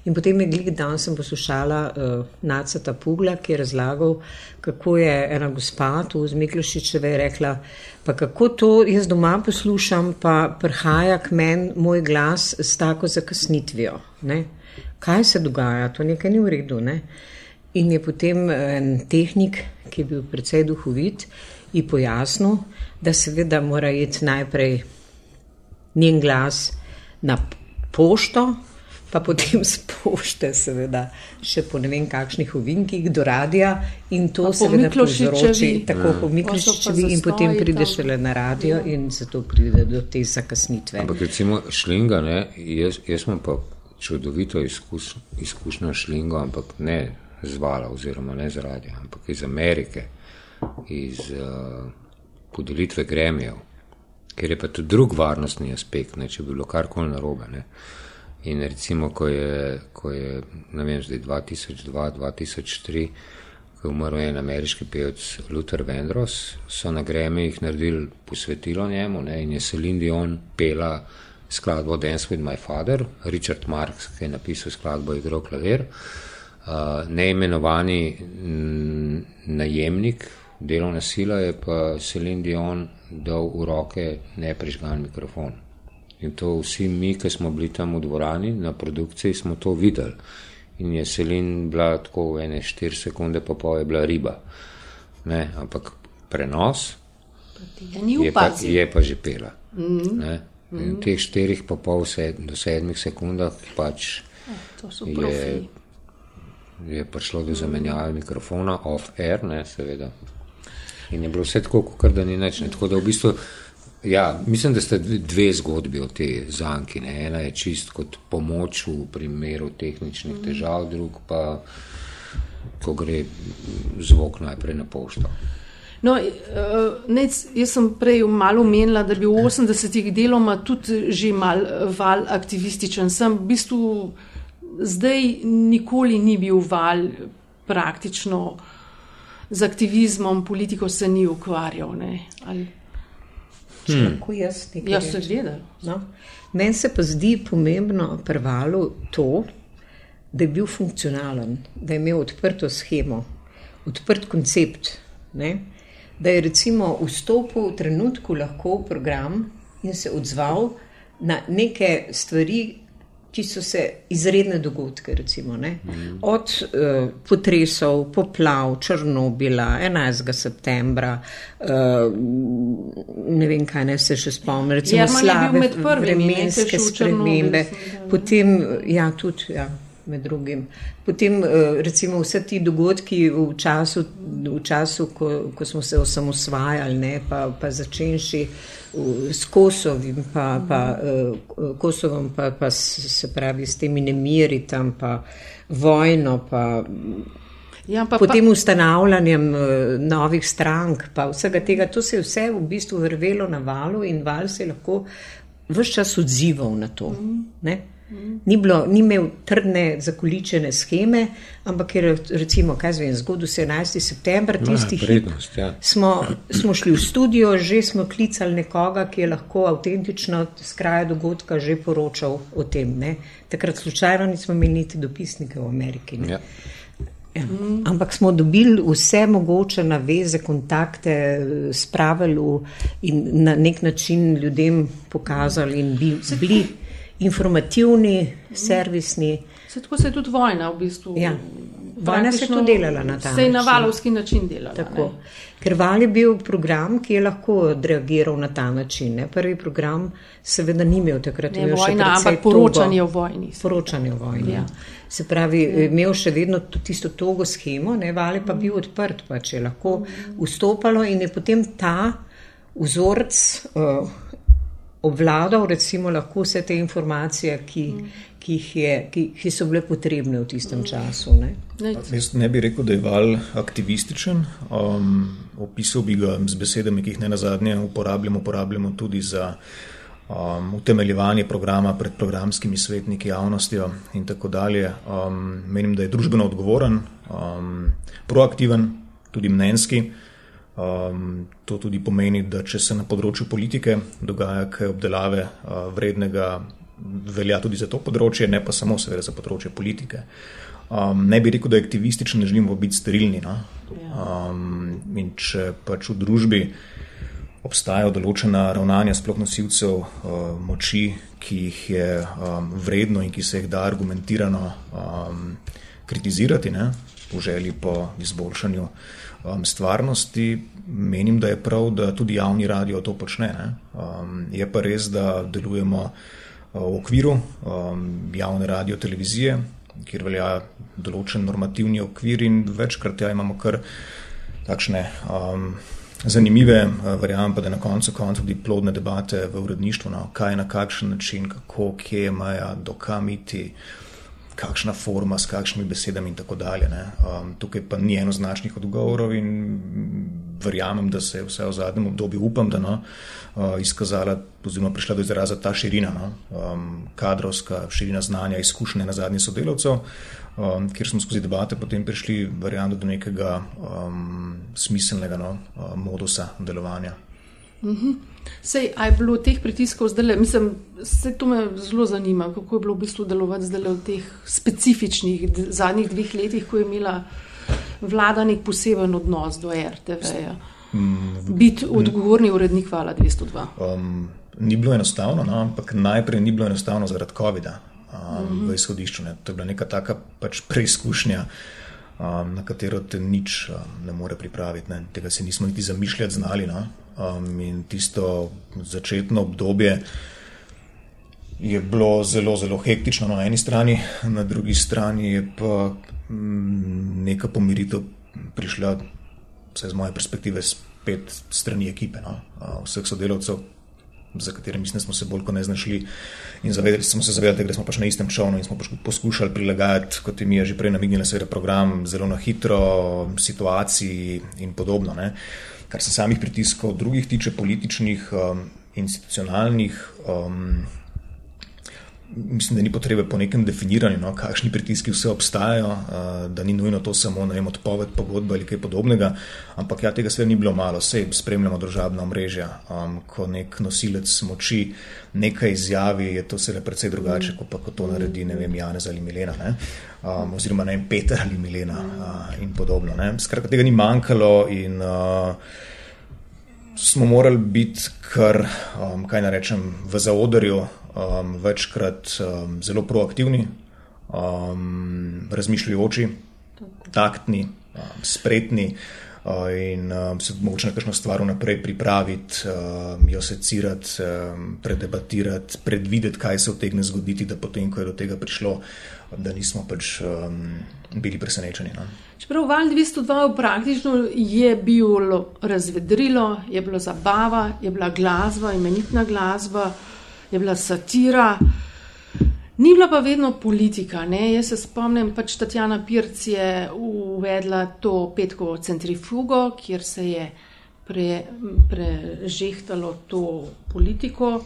In potem je glik dan sem poslušala uh, Nacata Pugla, ki je razlagal, kako je ena gospa tu z Miklošičeve rekla, pa kako to jaz doma poslušam, pa prihaja k meni moj glas s tako zakasnitvijo. Ne? Kaj se dogaja, to nekaj ni v redu. Ne? In je potem en tehnik, ki je bil precej duhovit, ji pojasnil, da seveda mora iti najprej njen glas na pošto, pa potem spošte, seveda, še po ne vem kakšnih ovinkih do radia in to seveda povzroči tako po Miklošičevi in potem pride šele na radio in zato pride do te zakasnitve. Ampak recimo šlinga, ne, jaz, jaz imam pa čudovito izkuš, izkušnjo šlingo, ampak ne z vala oziroma ne z radia, ampak iz Amerike, iz uh, podelitve gremijev, ker je pa tudi drug varnostni aspekt, ne, če bi bilo karkoli narobe. Ne. In recimo, ko je, ko je ne vem, zdaj 2002-2003, ko je umrl en ameriški pevec Luther Vendros, so na greme jih naredili posvetilo njemu ne, in je Celine Dion pela skladbo Dance with My Father, Richard Marks, ki je napisal skladbo Igro klavir. Uh, neimenovani najemnik, delovna sila je pa Celine Dion dal v roke neprižgan mikrofon. In to vsi mi, ki smo bili tam v dvorani na produkciji, smo to videli. In je Celine bila tako v ene 4 sekunde, pa pol je bila riba. Ne, ampak prenos je pa, je pa že pela. Mm -hmm. In v teh 4 pa pol se, do 7 sekundah pač ja, je je prišlo do zamenjave mikrofona, off-air, ne, seveda. In je bilo vse tako, kot da ni nič. Tako da v bistvu, ja, mislim, da ste dve zgodbi o tej zanki. Ne. Ena je čist kot pomoč v primeru tehničnih težav, drug pa, ko gre zvok najprej na pošto. No, uh, nec, jaz sem prej malo menila, da bi v 80-ih deloma tudi že mal val aktivističen. Sem v bistvu zdaj nikoli ni bil val praktično z aktivizmom, politiko se ni ukvarjal. Kako hmm. jaz nekaj? Jaz sem gledal. No. Meni se pa zdi pomembno prevalo to, da je bil funkcionalen, da je imel odprto schemo, odprt koncept. Ne? Da je recimo vstopil v trenutku lahko v program in se odzval na neke stvari, ki so se izredne dogodke, recimo, mm. od uh, potresov, poplav, Črnobila, 11. septembra, uh, ne vem, kaj ne se še spomnim, recimo slave vremenske spremembe, potem, ja, tudi, ja med drugim. Potem, eh, recimo, vse ti dogodki v času, v času ko, ko smo se osamosvajali, ne, pa, pa začenši s Kosovim, pa, pa, uh, Kosovom, pa, pa se pravi s temi nemiri tam, pa vojno, pa. Ja, pa, Potem pa, ustanavljanjem uh, novih strank, pa vsega tega, to se je vse v bistvu vrvelo na valu in val se je lahko vse čas odzival na to. Mm. Ni, bilo, ni imel trdne, zakoličene scheme, ampak je recimo, kaj zvem, zgodil se 11. september, tisti prednost. Ja. Smo, smo šli v studio, že smo klicali nekoga, ki je lahko avtentično z kraja dogodka že poročal o tem. Ne? Takrat slučajno nismo imeli niti dopisnike v Ameriki. Ja. Ja. Ampak smo dobili vse mogoče naveze, kontakte, spravili in na nek način ljudem pokazali in bili. bili informativni, servisni. Se tako se je tudi vojna v bistvu. Ja. Vojna se je tudi delala na ta način. Se je na valovski način delala. Ker val je bil program, ki je lahko odreagiral na ta način. Ne? Prvi program seveda ni imel takrat. Ne imel vojna, ampak poročanje o vojni. Poročanje o vojni. Ja. Se pravi, ja. imel še vedno tisto togo schemo, ne? val je pa bil odprt, pa če je lahko vstopalo in je potem ta vzorc. Uh, obvladal recimo lahko vse te informacije, ki, ki, je, ki, ki so bile potrebne v tistem času. Ne? Jaz ne bi rekel, da je val aktivističen. Um, opisal bi ga z besedami, ki jih ne nazadnje uporabljamo, uporabljamo tudi za um, utemeljevanje programa pred programskimi svetniki, javnostjo in tako dalje. Um, menim, da je družbeno odgovoren, um, proaktiven, tudi mnenjski. Um, to tudi pomeni, da če se na področju politike dogaja kaj obdelave uh, vrednega, velja tudi za to področje, ne pa samo seveda za področje politike. Um, ne bi rekel, da je aktivističen, ne želimo biti sterilni. No? Um, in če pač v družbi obstajajo določena ravnanja sploh nosilcev uh, moči, ki jih je um, vredno in ki se jih da argumentirano um, kritizirati, ne? v želji po izboljšanju um, stvarnosti, menim, da je prav, da tudi javni radio to počne. Um, je pa res, da delujemo uh, v okviru um, javne radio televizije, kjer velja določen normativni okvir in večkrat ja, imamo kar takšne. Um, Zanimive, uh, verjamem pa, da na koncu konca tudi plodne debate v uredništvu, no, kaj na kakšen način, kako, kje je meja, dokam iti, uh, kakšna forma, s kakšnimi besedami in tako dalje. Um, tukaj pa ni enoznačnih odgovorov in verjamem, da se je vse v zadnjem obdobju, upam, da no, uh, izkazala, oziroma prišla do izraza ta širina, no, um, kadrovska širina znanja, izkušnje na zadnjih sodelavcev, um, kjer smo skozi debate potem prišli, verjamem, do nekega um, smiselnega no, uh, modusa delovanja. Mhm. Sej, a je bilo teh pritiskov zdaj, mislim, se to me zelo zanima, kako je bilo v bistvu delovati zdaj v teh specifičnih zadnjih dveh letih, ko je imela vlada nek poseben odnos do RTV-ja. Mm, Biti odgovorni urednik Hvala 202. Um, ni bilo enostavno, no, ampak najprej ni bilo enostavno zaradi COVID-a um, mm -hmm. v izhodišču. Ne. To je bila neka taka pač preizkušnja, um, na katero te nič um, ne more pripraviti. Ne. Tega si nismo niti zamišljati znali. No. Um, in tisto začetno obdobje je bilo zelo, zelo hektično na eni strani, na drugi strani je pa mm, neka pomiritev prišla, vse z moje perspektive, spet strani ekipe, no. vseh sodelavcev, za katerimi smo se bolj kot ne znašli in zavedali smo se, zavedali, da smo pač na istem čovnu in smo poskušali prilagajati, kot je mi je že prej namignila, seveda program zelo na hitro, situaciji in podobno. Ne. Kar se samih pritiskov drugih tiče, političnih, um, institucionalnih, um, mislim, da ni potrebe po nekem definiranju, no, kakšni pritiski vse obstajajo, uh, da ni nujno to samo vem, odpoved pogodbe ali kaj podobnega, ampak ja, tega sve ni bilo malo, vse spremljamo državna omrežja, um, ko nek nosilec moči nekaj izjavi, je to seveda precej drugače, kot pa ko to naredi, vem, Janez ali Milena, ne, um, oziroma ne vem, Peter ali Milena uh, in podobno. Ne. Skratka, tega ni manjkalo in uh, smo morali biti kar, um, kaj naj rečem, v zaodrju um, večkrat um, zelo proaktivni, um, razmišljajoči, taktni, um, spretni uh, in um, se mogoče na kakšno stvar vnaprej pripraviti, um, jo secirati, um, predebatirati, predvideti, kaj se vtegne zgoditi, da potem, ko je do tega prišlo, da nismo pač um, bili presenečeni. No. Čeprav Val 202 praktično je bilo razvedrilo, je bilo zabava, je bila glasba, imenitna glasba je bila satira. Ni bila pa vedno politika. Ne? Jaz se spomnim, pač Tatjana Pirc je uvedla to petkovo centrifugo, kjer se je pre, prežehtalo to politiko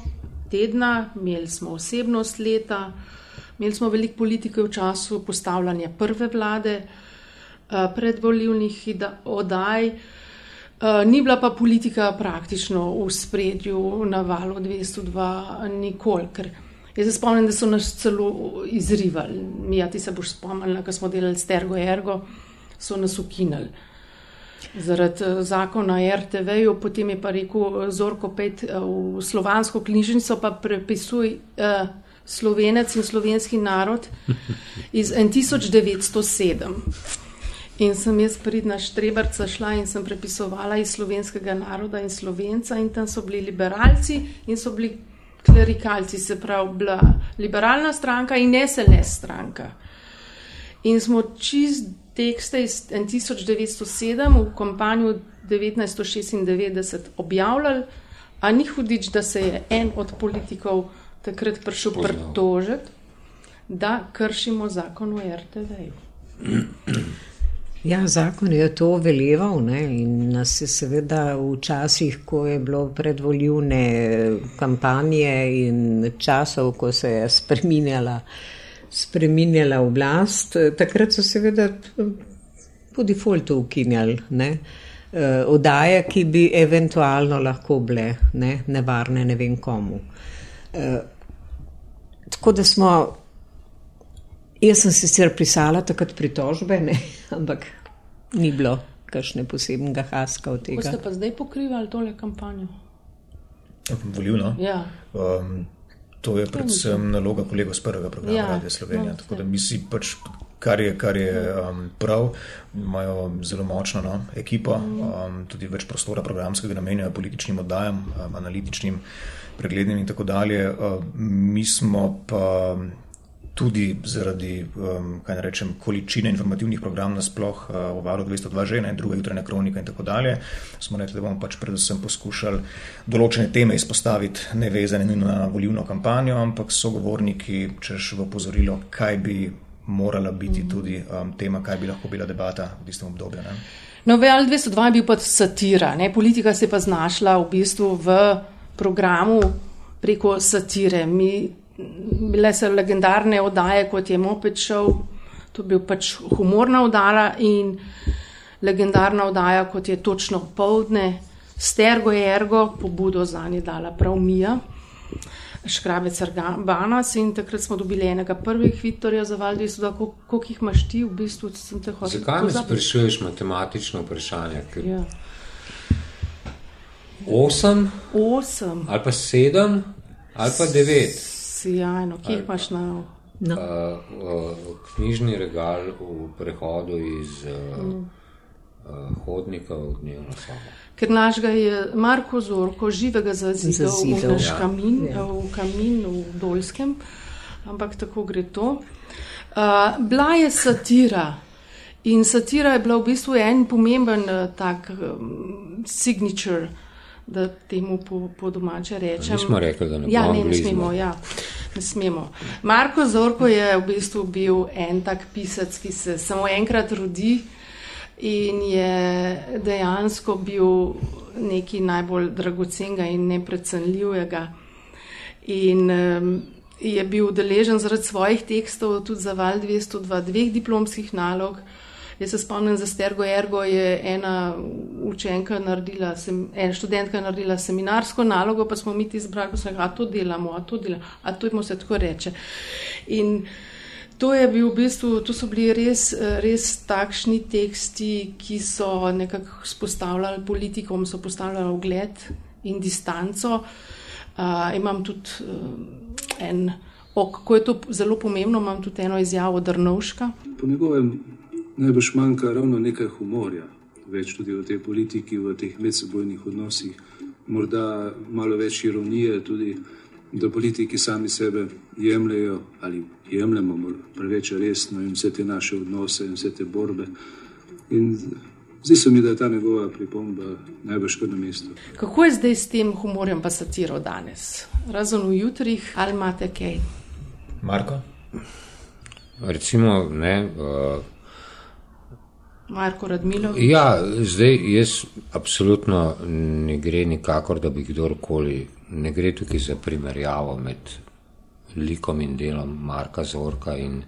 tedna, imeli smo osebnost leta, imeli smo veliko politike v času postavljanja prve vlade, eh, predvoljivnih oddaj. Eh, ni bila pa politika praktično v spredju na valu 202 nikoli, ker jaz se spomnim, da so nas celo izrivali. Mi, ja, ti se boš spomnil, ko smo delali s Tergo Ergo, so nas ukinali. Zaradi eh, zakona RTV-ju, potem je pa rekel eh, Zorko Pet v slovansko knjižnico, pa prepisuj slovenec in slovenski narod iz 1907. In sem jaz pridna štrebrca šla in sem prepisovala iz slovenskega naroda in slovenca in tam so bili liberalci in so bili klerikalci, se pravi, bila liberalna stranka in SLS stranka. In smo čist tekste iz 1907 v kampanju 1996 objavljali, a ni hudič, da se je en od politikov takrat prišel pritožiti, da kršimo zakon o RTV-ju. Ja, zakon je to veleval ne? in nas je seveda v časih, ko je bilo predvoljivne kampanje in časov, ko se je spreminjala, spreminjala oblast, takrat so seveda po defaultu ukinjali ne? Eh, odaje, ki bi eventualno lahko bile ne? nevarne ne vem komu. Eh, tako da smo Jaz sem sicer pisala takrat pritožbe, ne? ampak ni bilo kakšne posebnega haska od tega. Ste pa zdaj pokrivali tole kampanjo? Volivno. Ja. Um, to je predvsem naloga kolega z prvega programa ja, Radio Slovenija. No, tako da mi si pač, kar je, kar je um, prav, imajo zelo močno no, ekipo, mm. um, tudi več prostora programskega namenjajo političnim oddajam, um, analitičnim, preglednim in tako dalje. Um, mi smo pa tudi zaradi um, rečem, količine informativnih programov, nasploh uh, v valu 202 že, ne, druga jutranja kronika in tako dalje, smo rekli, da bomo pač predvsem poskušali določene teme izpostaviti, ne vezane na volivno kampanjo, ampak sogovorniki, češ v opozorilo, kaj bi morala biti tudi um, tema, kaj bi lahko bila debata v tistem obdobju. Ne. No, VL 202 je bil pa satira, ne? politika se je pa znašla v bistvu v programu preko satire. Mi bile so legendarne oddaje, kot je Moped Show, to je bil pač humorna oddaja in legendarna oddaja, kot je točno povdne, Stergo Ergo, pobudo za nje dala prav Mija. Škrabec Banas in takrat smo dobili enega prvih Viktorja za Valdi, da koliko jih imaš ti, v bistvu sem te hotel. Zakaj me sprašuješ matematično vprašanje? Ja. Osem? Osem. Ali pa sedem? Ali pa devet? Sijajno, kje jih imaš na? No. Uh, uh, knjižni regal v prehodu iz uh, mm. uh, hodnika v dnevno sobo ker naš ga je Marko Zorko živega zazidal, zazidal. v naš ja. kamin, ja. v kamin v Dolskem, ampak tako gre to. Uh, bila je satira in satira je bila v bistvu en pomemben uh, tak um, signature. Da temu po, po domače rečem. Mi smo rekli, da ne, ja, ne, ne smemo. Ja, ne smemo. Marko Zorko je v bistvu bil en tak pisec, ki se samo enkrat rodi, in je dejansko bil nekaj najbolj dragocenega in neprecenljivega. In um, je bil deležen zaradi svojih tekstov tudi za val 202 dveh diplomskih nalog. Jaz se spomnim, za Stergo Ergo je ena učenka naredila, sem, ena študentka naredila seminarsko nalogo, pa smo mi ti izbrali, pa smo rekli, a to delamo, a to delamo, a to jim se tako reče. In To, bil v bistvu, to so bili res, res takšni teksti, ki so nekako spostavljali politikom, so postavljali ogled in distanco. Uh, imam tudi uh, en, kako je to zelo pomembno, imam tudi eno izjavo Drnovška. Po njegovem najbrž manjka ravno nekaj humorja, več tudi v tej politiki, v teh medsebojnih odnosih, morda malo več ironije tudi da politiki sami sebe jemljajo ali jemljemo preveč resno in vse te naše odnose in vse te borbe. In zdi se mi, da je ta njegova pripomba najbrž kar na mestu. Kako je zdaj s tem humorjem pa satiro danes? Razen v jutrih ali imate kaj? Marko? Recimo, ne. Uh, Marko Radmilov. Ja, zdaj jaz absolutno ne gre nikakor, da bi kdorkoli ne gre tukaj za primerjavo med likom in delom Marka Zorka in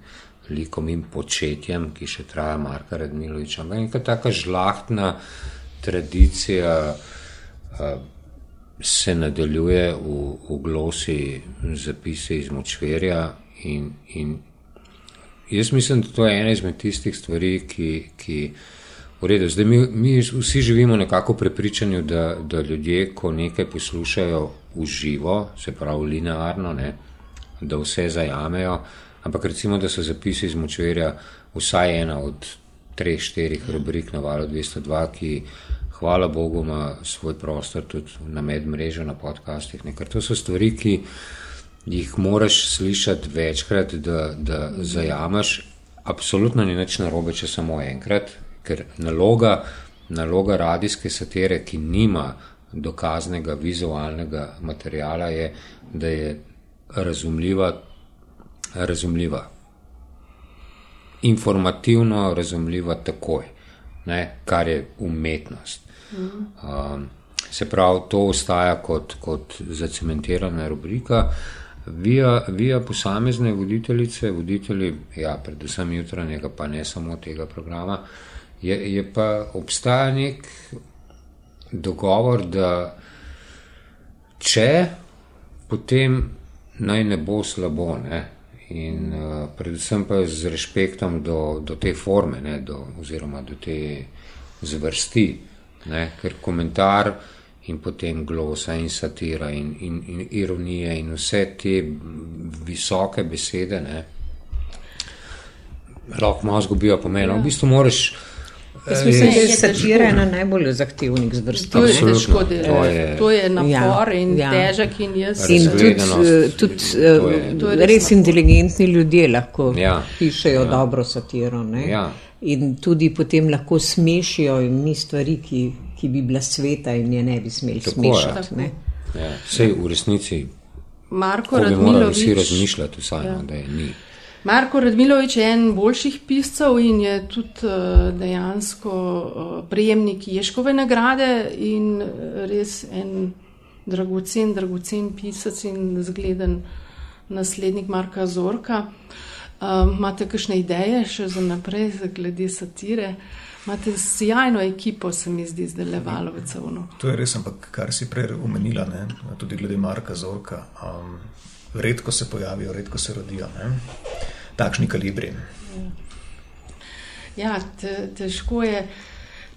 likom in početjem, ki še traja Marka Redmiloviča. Ampak neka taka žlahtna tradicija se nadaljuje v, v glosi zapise iz močverja in, in jaz mislim, da to je ena izmed tistih stvari, ki, ki V redu, zdaj mi, mi vsi živimo nekako prepričanju, da, da ljudje, ko nekaj poslušajo v živo, se pravi linearno, ne, da vse zajamejo, ampak recimo, da so zapisi iz močverja vsaj ena od treh, štirih rubrik na valu 202, ki hvala Bogu ima svoj prostor tudi na medmrežju, na podcastih. Ne, ker to so stvari, ki jih moraš slišati večkrat, da, da zajameš. Absolutno ni nič narobe, če samo enkrat, ker naloga, naloga radijske satire, ki nima dokaznega vizualnega materijala, je, da je razumljiva, razumljiva. informativno razumljiva takoj, ne, kar je umetnost. Um, se pravi, to ostaja kot, kot zacementirana rubrika. Vija, vija posamezne voditeljice, voditelji, ja, predvsem jutranjega, pa ne samo tega programa, je, je pa obstaja nek dogovor, da če potem naj ne bo slabo, ne? in uh, predvsem pa z respektom do, do te forme, ne? do, oziroma do te zvrsti, ne? ker komentar in potem glosa in satira in, in, in ironije in vse te visoke besede, ne? lahko malo zgubijo pomen. Ja. V bistvu moraš. Jaz mislim, da je satira ena najbolj zahtevnih zvrst. To je težko delati. To je napor ja, in ja. težak in jaz. In tudi, tudi to je, to je res inteligentni ljudje lahko ja. pišejo ja. dobro satiro. Ja. In tudi potem lahko smešijo in ni stvari, ki, ki bi bila sveta in je ne bi smeli Tako smešati. Je. Ja. Vse v resnici. Marko Radmilovič. Vsi razmišljati vsaj, ja. da je ni. Marko Radmilovič je en boljših piscev in je tudi uh, dejansko uh, prejemnik Ješkove nagrade in eh, res en dragocen, dragocen pisec in zgleden naslednik Marka Zorka. Uh, imate kakšne ideje še za naprej, za glede satire? Imate sjajno ekipo, se mi zdi, zdaj le valovcev. No. To je res, ampak kar si prej omenila, ne? tudi glede Marka Zorka. Um, redko se pojavijo, redko se rodijo. Ne? Takšni kalibri. Ja, te, težko, je,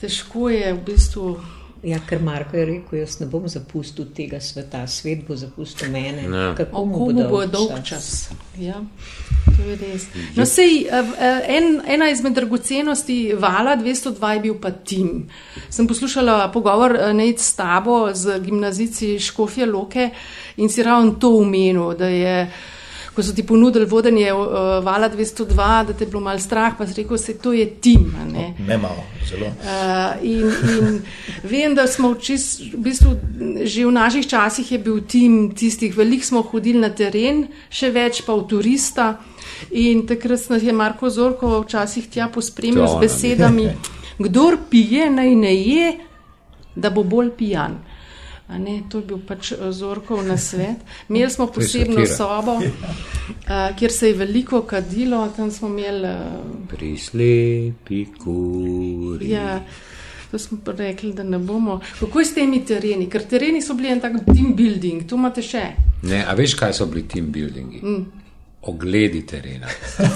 težko je v bistvu. Ja, ker Marko je rekel, jaz ne bom zapustil tega sveta, svet bo zapustil mene. Ne. Kako mu bo, bo dolg čas? čas. Ja, to je res. No, sej, eh, eh, en, ena izmed dragocenosti Vala 202 je bil pa tim. Sem poslušala pogovor eh, Nate s tabo z gimnazici Škofje Loke in si ravno to umenil, da je ko so ti ponudili vodenje uh, Vala 202, da te je bilo mal strah, pa si rekel, se to je tim. Ne, no, ne malo, zelo. Uh, in, in vem, da smo čist, v bistvu že v naših časih je bil tim tistih, veliko smo hodili na teren, še več pa v turista. In takrat nas je Marko Zorko včasih tja pospremil z besedami, kdor pije, naj ne je, da bo bolj pijan. Ne, to je bil pač eh, Zorkov na svet. Imeli smo posebno sobo, uh, kjer se je veliko kadilo, tam smo imeli. Uh, Prislepi kuri. Ja, to smo rekli, da ne bomo. Kako je s temi tereni? Ker tereni so bili en tak team building, tu imate še. Ne, a veš, kaj so bili team buildingi? Mm ogledi terena.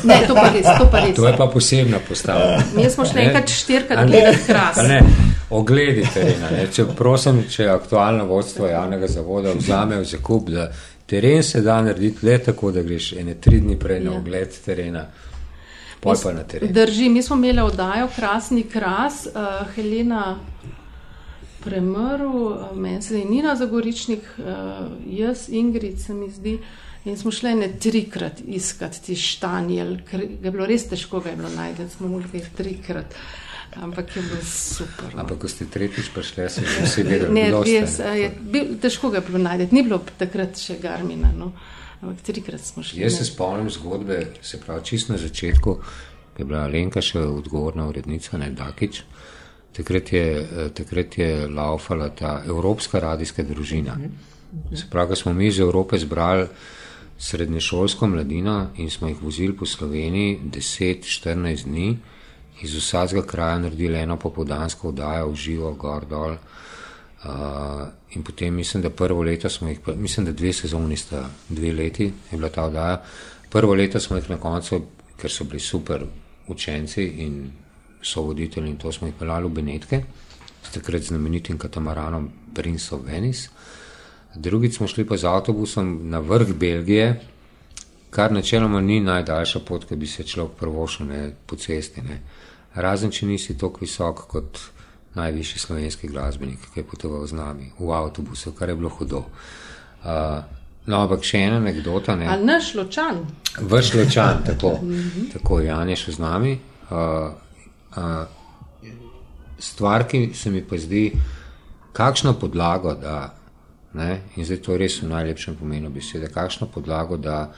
Ne, to pa res, to pa res. To je pa posebna postava. Mi smo šli enkrat štirikrat gledati kras. Ne, ogledi terena. Ne. Če prosim, če aktualno vodstvo javnega zavoda vzame v zakup, da teren se da narediti le tako, da greš ene tri dni prej na ja. ogled terena. Drži, mi smo imeli oddajo Krasni kras, uh, Helena Premrl, uh, meni se je Nina Zagoričnik, uh, jaz Ingrid se mi zdi. Uh, In smo šli ne trikrat iskati ti štanjel, ker je bilo res težko ga je bilo najti, smo mogli trikrat. Ampak je bilo super. No. Ampak, ko ste tretjič prišli, sem že vsi vedel, da je to težko ga je bilo najti. Ni bilo takrat še Garmina, no. ampak trikrat smo šli. Jaz se spomnim zgodbe, se pravi, čisto na začetku, je bila Lenka še odgovorna urednica, ne Dakič. Takrat je, takrat je laufala ta evropska radijska družina. Se pravi, smo mi iz Evrope zbrali srednješolsko mladino in smo jih vozili po Sloveniji 10-14 dni, iz vsakega kraja naredili eno popodansko oddajo v živo, gor dol. Uh, in potem mislim, da prvo leto smo jih, mislim, da dve sezoni sta, dve leti je bila ta oddaja. Prvo leto smo jih na koncu, ker so bili super učenci in so voditelji in to smo jih pelali v Benetke, s takrat znamenitim katamaranom Prince of Venice. Drugič smo šli pa z avtobusom na vrh Belgije, kar načeloma ni najdaljša pot, ki bi se človek prvošil po cesti. Ne. Razen če nisi tako visok kot najvišji slovenski glasbenik, ki je potoval z nami v avtobusu, kar je bilo hudo. Uh, no, ampak še ena anekdota. Ne. Ali naš ločan? Vrš ločan, tako, tako Jan je še z nami. Uh, uh, stvar, ki se mi pa zdi, kakšno podlago, da Ne? In zdaj to res v najlepšem pomenu besede. Kakšno podlago, da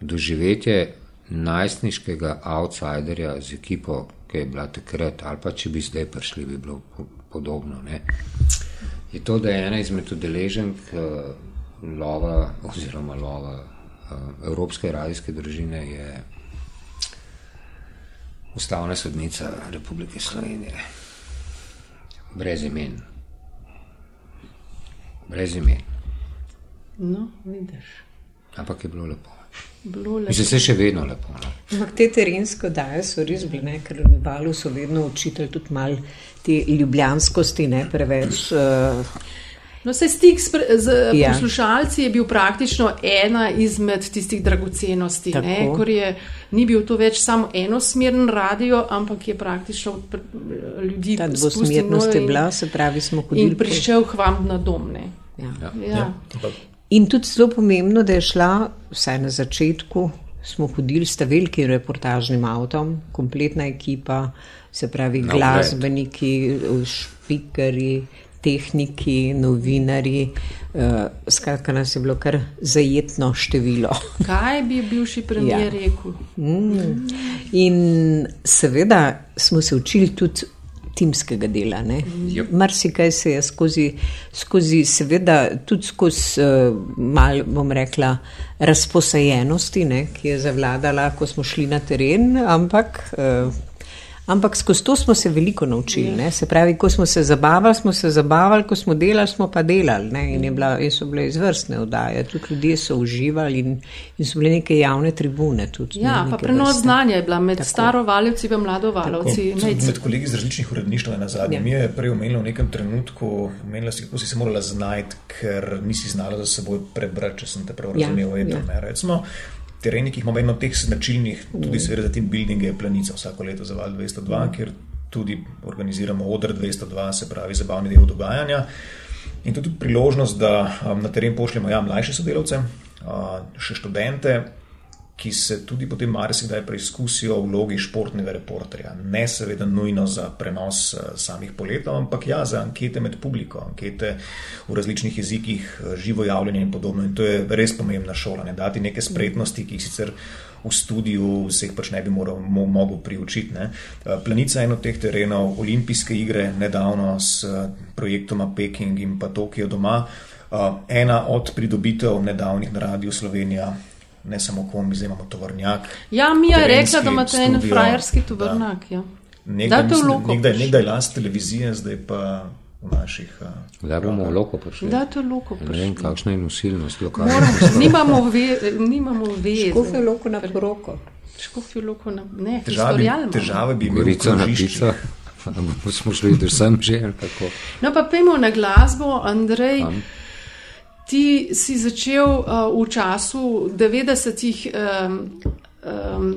doživetje najstniškega outsiderja z ekipo, ki je bila takrat, ali pa če bi zdaj prišli, bi bilo podobno. Ne? Je to, da je ena izmed udeleženk uh, lova oziroma lova uh, Evropske radijske družine, je ustavna sodnica Republike Slovenije. Brez imen brez ime. No, vidiš. Ampak je bilo lepo. Mislim, se še vedno lepo. No. Ampak te terenske daje so res bile, ker v balu so vedno učitelj tudi mal te ljubljanskosti, ne preveč. Uh, No, se stik z, z ja. poslušalci je bil praktično ena izmed tistih dragocenosti, ker je ni bil to več samo enosmeren radio, ampak je praktično ljudi Ta dvosmernost je bila, se pravi, smo hodili. In prišel k vam na dom. Ja. Ja. Ja. Ja. In tudi zelo pomembno, da je šla, vsaj na začetku, smo hodili s velikim reportažnim avtom, kompletna ekipa, se pravi, no, glasbeniki, špikari tehniki, novinari, uh, skratka, nas je bilo kar zajetno število. Kaj bi bivši premijer ja. rekel? Mm. In seveda smo se učili tudi timskega dela. Yep. Marsikaj se je skozi, skozi seveda tudi skozi uh, mal, bom rekla, razposajenosti, ne, ki je zavladala, ko smo šli na teren, ampak. Uh, Ampak skozi to smo se veliko naučili. Ne? Se pravi, ko smo se zabavali, smo se zabavali, ko smo delali, smo pa delali. Ne? In, bila, in so bile izvrstne vdaje, tudi ljudje so uživali in, in so bile neke javne tribune. Tudi, ja, ne, pa prenos vrste. znanja je bila med Tako. staro valjevci in mlado valjevci. Med kolegi iz različnih uredništv na zadnje. Ja. Mi je prej omenilo v nekem trenutku, omenila si, kako si se morala znajti, ker nisi znala za seboj prebrati, če sem te prav ja, razumel. Ja tereni, ki jih imamo od teh značilnih, tudi seveda za team building, je planica vsako leto za Val 202, mm. kjer tudi organiziramo odr 202, se pravi zabavni del dogajanja. In tudi priložnost, da um, na teren pošljemo ja, mlajše sodelavce, uh, še študente, ki se tudi potem marsikdaj preizkusijo v vlogi športnega reporterja. Ne seveda nujno za prenos eh, samih poletov, ampak ja, za ankete med publiko, ankete v različnih jezikih, eh, živo javljanje in podobno. In to je res pomembna šola, ne dati neke spretnosti, ki jih sicer v studiu vseh pač ne bi moral, mo, mogel priučiti. Ne. Eh, Planica je eno teh terenov, olimpijske igre, nedavno s projektoma Peking in pa Tokio doma. Ena od pridobitev nedavnih na Radiu Slovenija ne samo kombi, zdaj imamo tovornjak. Ja, mi je rekla, da imate en frajerski tovornjak. Ja. Nekdaj, nekdaj, nekdaj last televizije, zdaj pa v naših. Da bomo loko prišli. Da, to je loko prišli. Ne vem, kakšna je nosilnost lokalne. Nimamo ve. Škofe loko na poroko. Škofe loko na, ne, težave, težave bi imeli. Gorica na pica. Smo šli, da sem že. No, pa pejmo na glasbo, Andrej. Am. Ti si začel uh, v času 90-ih, um, um,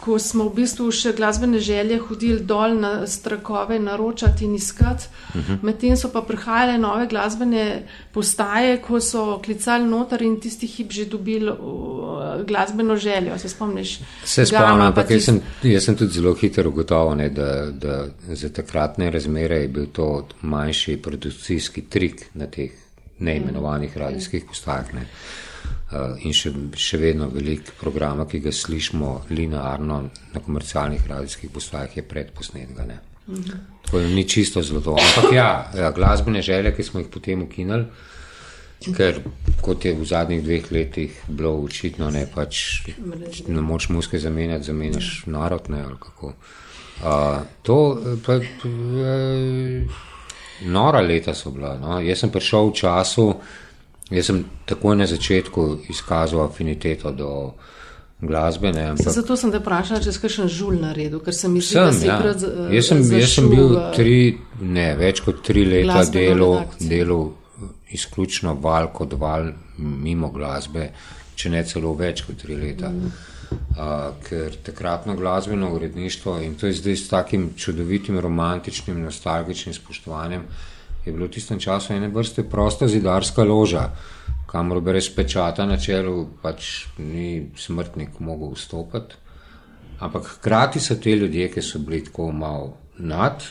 ko smo v bistvu še glasbene želje hodili dol na strakove, naročati in iskati. Uh mhm. -huh. Medtem so pa prihajale nove glasbene postaje, ko so klicali notar in tisti hip že dobili uh, glasbeno željo. Se spomniš? Se spomnim, ampak jaz, sem, jaz sem tudi zelo hitro ugotovil, da, da za takratne razmere je bil to manjši produkcijski trik na teh neimenovanih radijskih postajah. Ne. Uh, in še, še vedno veliko programa, ki ga slišimo linearno na komercialnih radijskih postajah, je predposnetka. Mhm. To je ni čisto zlato. Ampak ja, ja, glasbene želje, ki smo jih potem ukinili, ker kot je v zadnjih dveh letih bilo očitno, ne pač na moč muske zamenjati, zamenjaš narod, ne ali kako. Uh, to pa. Uh, nora leta so bila. No. Jaz sem prišel v času, jaz sem takoj na začetku izkazal afiniteto do glasbe. Ne, ampak... Zato sem te vprašal, če si kakšen žul na redu, ker sem mislil, da si ja. krat. Jaz sem, jaz sem bil tri, ne, več kot tri leta delal izključno val kot val mimo glasbe, če ne celo več kot tri leta. Mm ker takratno glasbeno uredništvo in to je zdaj s takim čudovitim, romantičnim, nostalgičnim spoštovanjem, je bilo v tistem času ene vrste prosta zidarska loža, kamor brez pečata na čelu pač ni smrtnik mogel vstopiti. Ampak hkrati so te ljudje, ki so bili tako malo nad,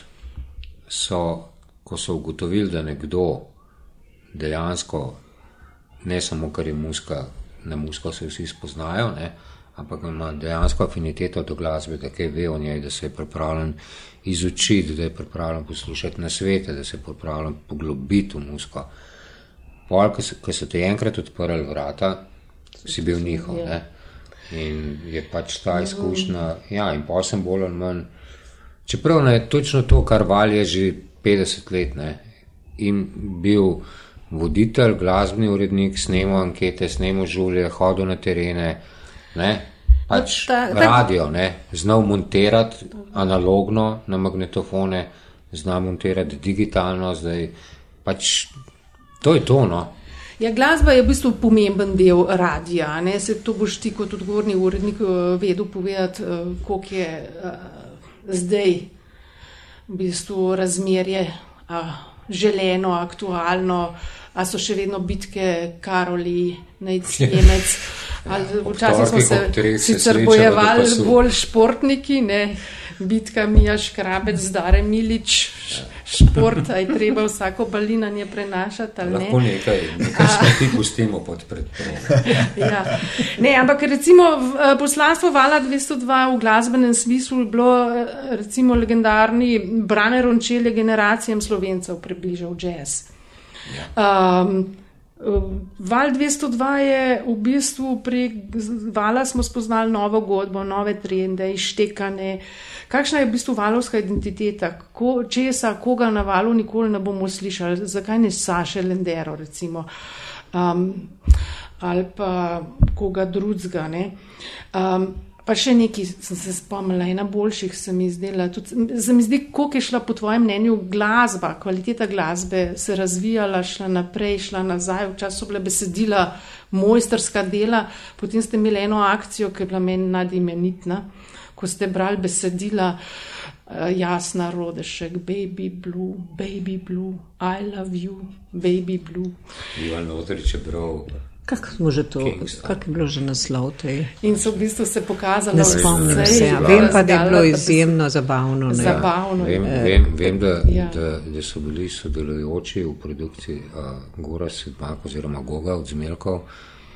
so, ko so ugotovili, da nekdo dejansko, ne samo kar je muska, na musko se vsi spoznajo, ne, ampak ima dejansko afiniteto do glasbe, da kaj ve o njej, da se je pripravljen izučiti, da je pripravljen poslušati na svete, da se je pripravljen poglobiti v musko. Pol, ko so, ko so te enkrat odprli vrata, si bil njihov. Ne? In je pač ta izkušnja, ja, in pa sem bolj ali manj. Čeprav ne, točno to, kar valje že 50 let, ne, in bil voditelj, glasbeni urednik, snemal ankete, snemal žulje, hodil na terene, ne, pač ta, ta, radio, ne, znal montirati analogno na magnetofone, znal montirati digitalno, zdaj pač to je to. No. Ja, glasba je v bistvu pomemben del radia. Ne? Se to boš ti kot odgovorni urednik eh, vedel povedati, eh, koliko je uh, zdaj v bistvu razmerje uh, želeno, aktualno, a so še vedno bitke Karoli, Nejcemec. Ja, včasih smo se sicer bojevali bolj športniki, ne bitka Mija Škrabec, Zdare Milič, šport, aj treba vsako balinanje prenašati. Ne? Lahko nekaj, nekaj smo ti pustimo pod predpovedjo. ja. Ne, ampak recimo eh, poslanstvo Vala 202 v glasbenem smislu je bilo eh, recimo legendarni Brane Rončelje generacijam slovencev približal jazz. Ja. Um, Val 202 je v bistvu prek vala smo spoznali novo godbo, nove trende, ištekane. Kakšna je v bistvu valovska identiteta? Ko, česa, koga na valu nikoli ne bomo slišali? Zakaj ne Saše Lendero, recimo? Um, ali pa koga drugega. Um, Pa še nekaj sem se spomnila, ena boljših se mi zdela. Tudi, se mi zdi, koliko je šla po tvojem mnenju glasba, kvaliteta glasbe se razvijala, šla naprej, šla nazaj. Včasih so bile besedila, mojsterska dela, potem ste imeli eno akcijo, ki je bila meni nadimenitna, ko ste brali besedila. Uh, jasna rodešek, baby blue, baby blue, I love you, baby blue. Ivan Otrič je bral Kako smo že to, kako je bilo že naslov tej? In so v bistvu se pokazali, da se spomnim se. Ja. Vem pa, da je bilo izjemno zabavno. Ne? Zabavno. Vem, vem, vem da, ja. da, da so bili sodelujoči v produkciji uh, Gora Sedmak oziroma Goga od Zmelkov,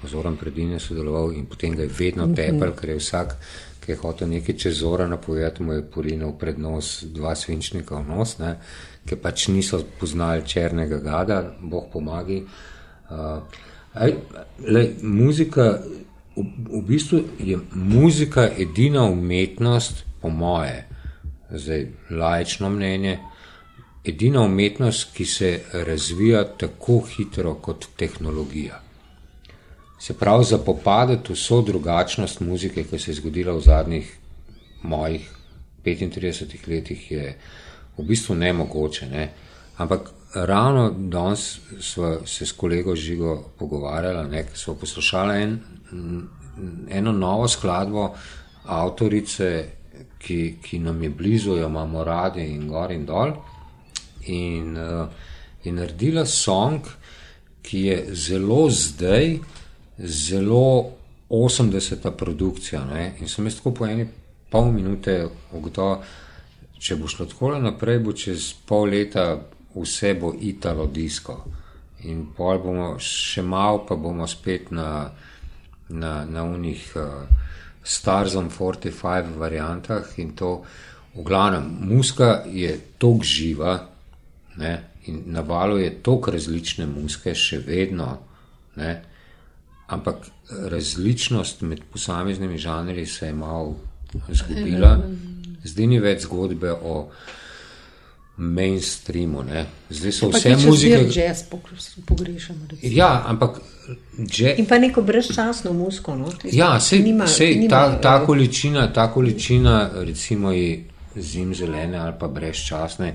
Zoran Predin je sodeloval in potem ga je vedno mhm. tepel, ker je vsak, ki je hotel nekaj čez Zora napovedati, mu je porinil pred nos dva svinčnika v nos, ne? ker pač niso poznali črnega gada, boh pomagi. Uh, Aj, le, muzika, v, v bistvu je muzika edina umetnost, po moje, zdaj lajično mnenje, edina umetnost, ki se razvija tako hitro kot tehnologija. Se pravi, za popadati vso drugačnost muzike, ki se je zgodila v zadnjih mojih 35 letih, je v bistvu nemogoče. Ne? Ampak ravno danes smo se s kolego Žigo pogovarjali, da smo poslušali en, eno novo skladbo avtorice, ki, ki nam je blizu, jo imamo radi in gor in dol. In je uh, naredila song, ki je zelo zdaj, zelo 80-ta produkcija. Ne? In sem jaz tako po eni pol minute ugotovil, če bo šlo tako naprej, bo čez pol leta vse bo italo disko. In pol bomo še malo, pa bomo spet na, na, na unih uh, Starzom 45 variantah in to, v glavnem, muska je tako živa ne, in na valu je tako različne muske, še vedno, ne, ampak različnost med posameznimi žanri se je malo zgubila. Zdaj ni več zgodbe o mainstreamu. Ne. Zdaj so ja, vse muzike. Že jaz pogrešam. Ja, ampak. Dže... In pa neko brezčasno muziko. No? Ja, sej, nima, sej, nima, ta, ta, količina, ta količina, recimo, zim zelene ali pa brezčasne,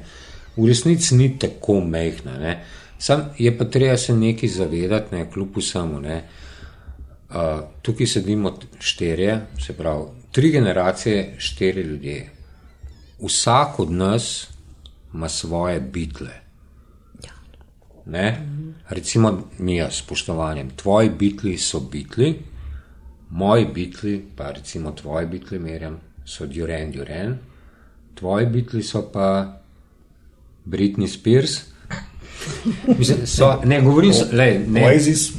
v resnici ni tako mehna. Ne. Sam je pa treba se nekaj zavedati, ne, kljub vsemu. Uh, tukaj sedimo štirje, se pravi, tri generacije, štiri ljudje. Vsak od nas ima svoje bitle. Ne? Recimo, mi je spoštovanjem, tvoji bitli so bitli, moji bitli, pa recimo tvoji bitli, merjam, so Duren, Duren, tvoji bitli so pa Britney Spears. Mislim, so, ne, govorim, le, ne, Oasis.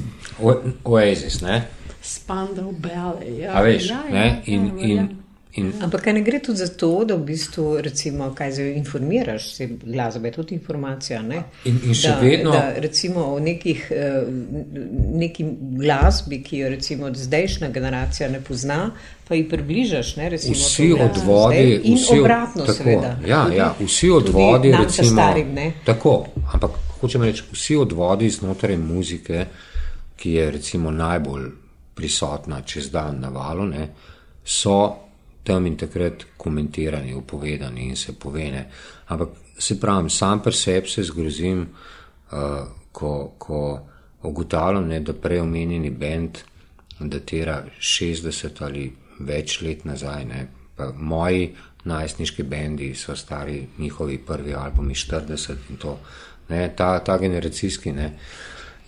Oasis, ne. Spandau Ballet. Ja. A veš, ja, ja, ne, in, ja, in, ja. In, Ampak ne gre tudi za to, da v bistvu recimo, kaj se informiraš, se glasba je tudi informacija. In, in še da, vedno. Da, recimo o nekih, eh, neki glasbi, ki jo recimo zdajšnja generacija ne pozna, pa jih približaš. Ne, recimo, vsi odvodi. In vsi, obratno, tako, seveda. Ja, tudi, ja, vsi odvodi, recimo. Starim, tako, ampak hočem reči, vsi odvodi znotraj muzike, ki je recimo najbolj prisotna čez dan na valu, ne, so tam in takrat komentirani, upovedani in se povene. Ampak se pravi, sam pri sebi se zgrozim, uh, ko, ko ugotavljam, ne, da prej omenjeni bend datira 60 ali več let nazaj. Ne, moji najstniški bendi so stari, njihovi prvi albumi 40 in to, ne, ta, ta generacijski. Ne.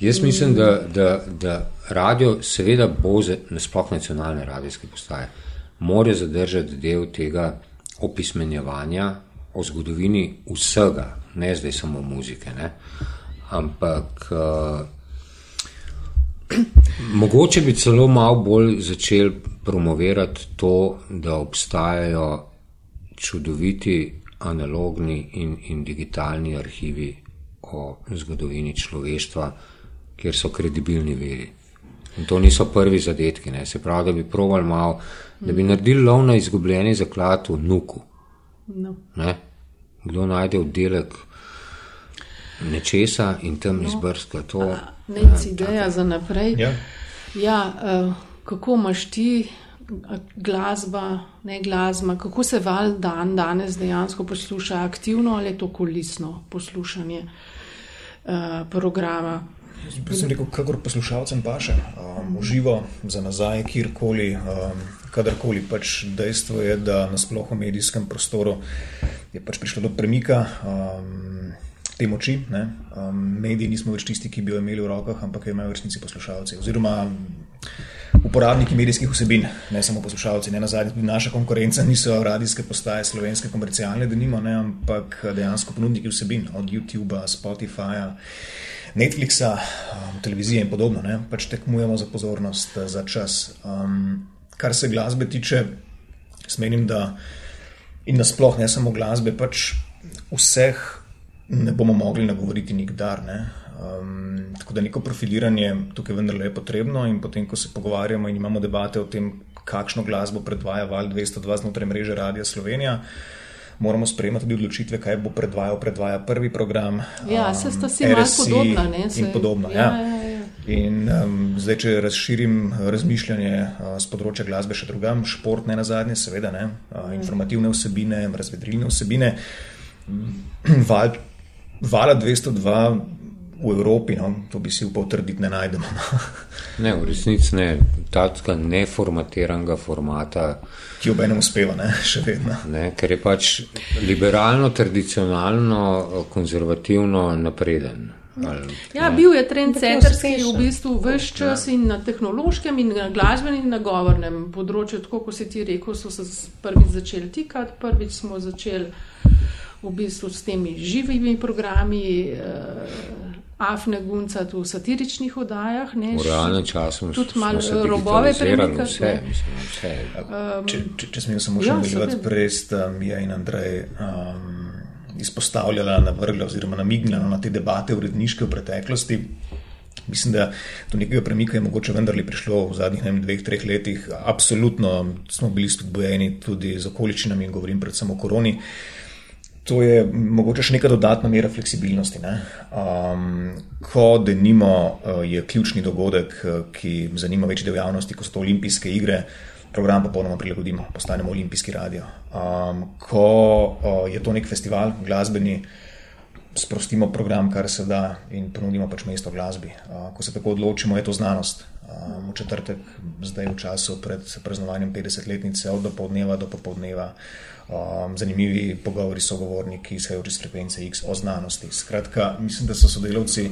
Jaz mislim, da, da, da radio, seveda, bo nasploh nacionalne radijske postaje morajo zadržati del tega opismenjevanja o zgodovini vsega, ne zdaj samo muzike. Ne? Ampak uh, mogoče bi celo malo bolj začel promovirati to, da obstajajo čudoviti analogni in, in digitalni arhivi o zgodovini človeštva, kjer so kredibilni veri. In to niso prvi zadetki, ne. se pravi, da bi proval malo, da bi naredili lov na izgubljeni zaklad v Nuku. No. Ne? Kdo najde oddelek nečesa in tam no. izbrska to. Nec ideja za naprej. Ja. Ja, uh, kako imaš ti glasba, ne glasba, kako se val dan danes dejansko posluša aktivno ali je to kulisno poslušanje uh, programa? Jaz sem rekel, kakor poslušalcem paše, um, uživo za nazaj, kjerkoli, um, kadarkoli. Pač dejstvo je, da nasploh v medijskem prostoru je pač prišlo do premika. Um, Te moči, um, mediji nismo več tisti, ki bi jo imeli v rokah, ampak jo imajo v resnici poslušalci. Oziroma, uporabniki medijskih vsebin, ne samo poslušalci. Ne na zadnje, tudi naša konkurenca niso radijske postaje, slovenske komercialne, da nimo, ne, ampak dejansko ponudniki vsebin, od YouTuba, Spotifyja. Netflixa, um, televizije in podobno, ne? pač tekmujemo za pozornost, za čas. Um, kar se glasbe tiče, menim, da in nasploh ne samo glasbe, pač vseh ne bomo mogli nagovoriti nikdar. Ne? Um, tako da neko profiliranje tukaj vendarle je potrebno in potem, ko se pogovarjamo in imamo debate o tem, kakšno glasbo predvaja Val 202 znotraj mreže Radia Slovenija moramo sprejemati tudi odločitve, kaj bo predvajal, predvaja prvi program. Ja, um, se sta si malo podobna. Ne, se, in podobno. Ja, ja. Ja, ja. In um, zdaj, če razširim razmišljanje uh, z področja glasbe še drugam, šport ne na zadnje, seveda, ne, uh, informativne vsebine, razvedrilne vsebine. Val, vala 202 v Evropi, no, to bi si upal trditi, ne najdemo. No. ne, v resnici ne, tako neformatiranega formata. Ki ob enem uspeva, ne, še vedno. Ne, ker je pač liberalno, tradicionalno, konzervativno napreden. Ali, ja, bil je trend centrski v bistvu vse čas in na tehnološkem in na glasbenem in na govornem področju, tako kot si ti rekel, so se prvič začeli tikati, prvič smo začeli v bistvu s temi živimi programi. Uh, Afne Gunca v satiričnih oddajah. Ne, v realnem času tudi malo robove premikajo. Vse, mislim, vse. Um, če, če, če smem samo še ja, nadaljevati, prej sta Mija in Andrej um, izpostavljala, navrgla oziroma namignila na te debate uredniške v preteklosti. Mislim, da do nekega premika je mogoče vendarli prišlo v zadnjih vem, dveh, treh letih. Absolutno smo bili spodbojeni tudi z okoličinami in govorim predvsem o koroni. Uh, to je mogoče še neka dodatna mera fleksibilnosti. Um, ko denimo uh, je ključni dogodek, uh, ki zanima večji del javnosti, ko so to olimpijske igre, program popolnoma prilagodimo, postanemo olimpijski radio. Um, ko uh, je to nek festival glasbeni, sprostimo program, kar se da in ponudimo pač mesto glasbi. Uh, ko se tako odločimo, je to znanost. Um, v četrtek, zdaj v času pred praznovanjem 50-letnice, od dopoldneva do popoldneva um, zanimivi pogovori s sogovorniki, izhajajoči iz frekvence X o znanosti. Skratka, mislim, da so sodelavci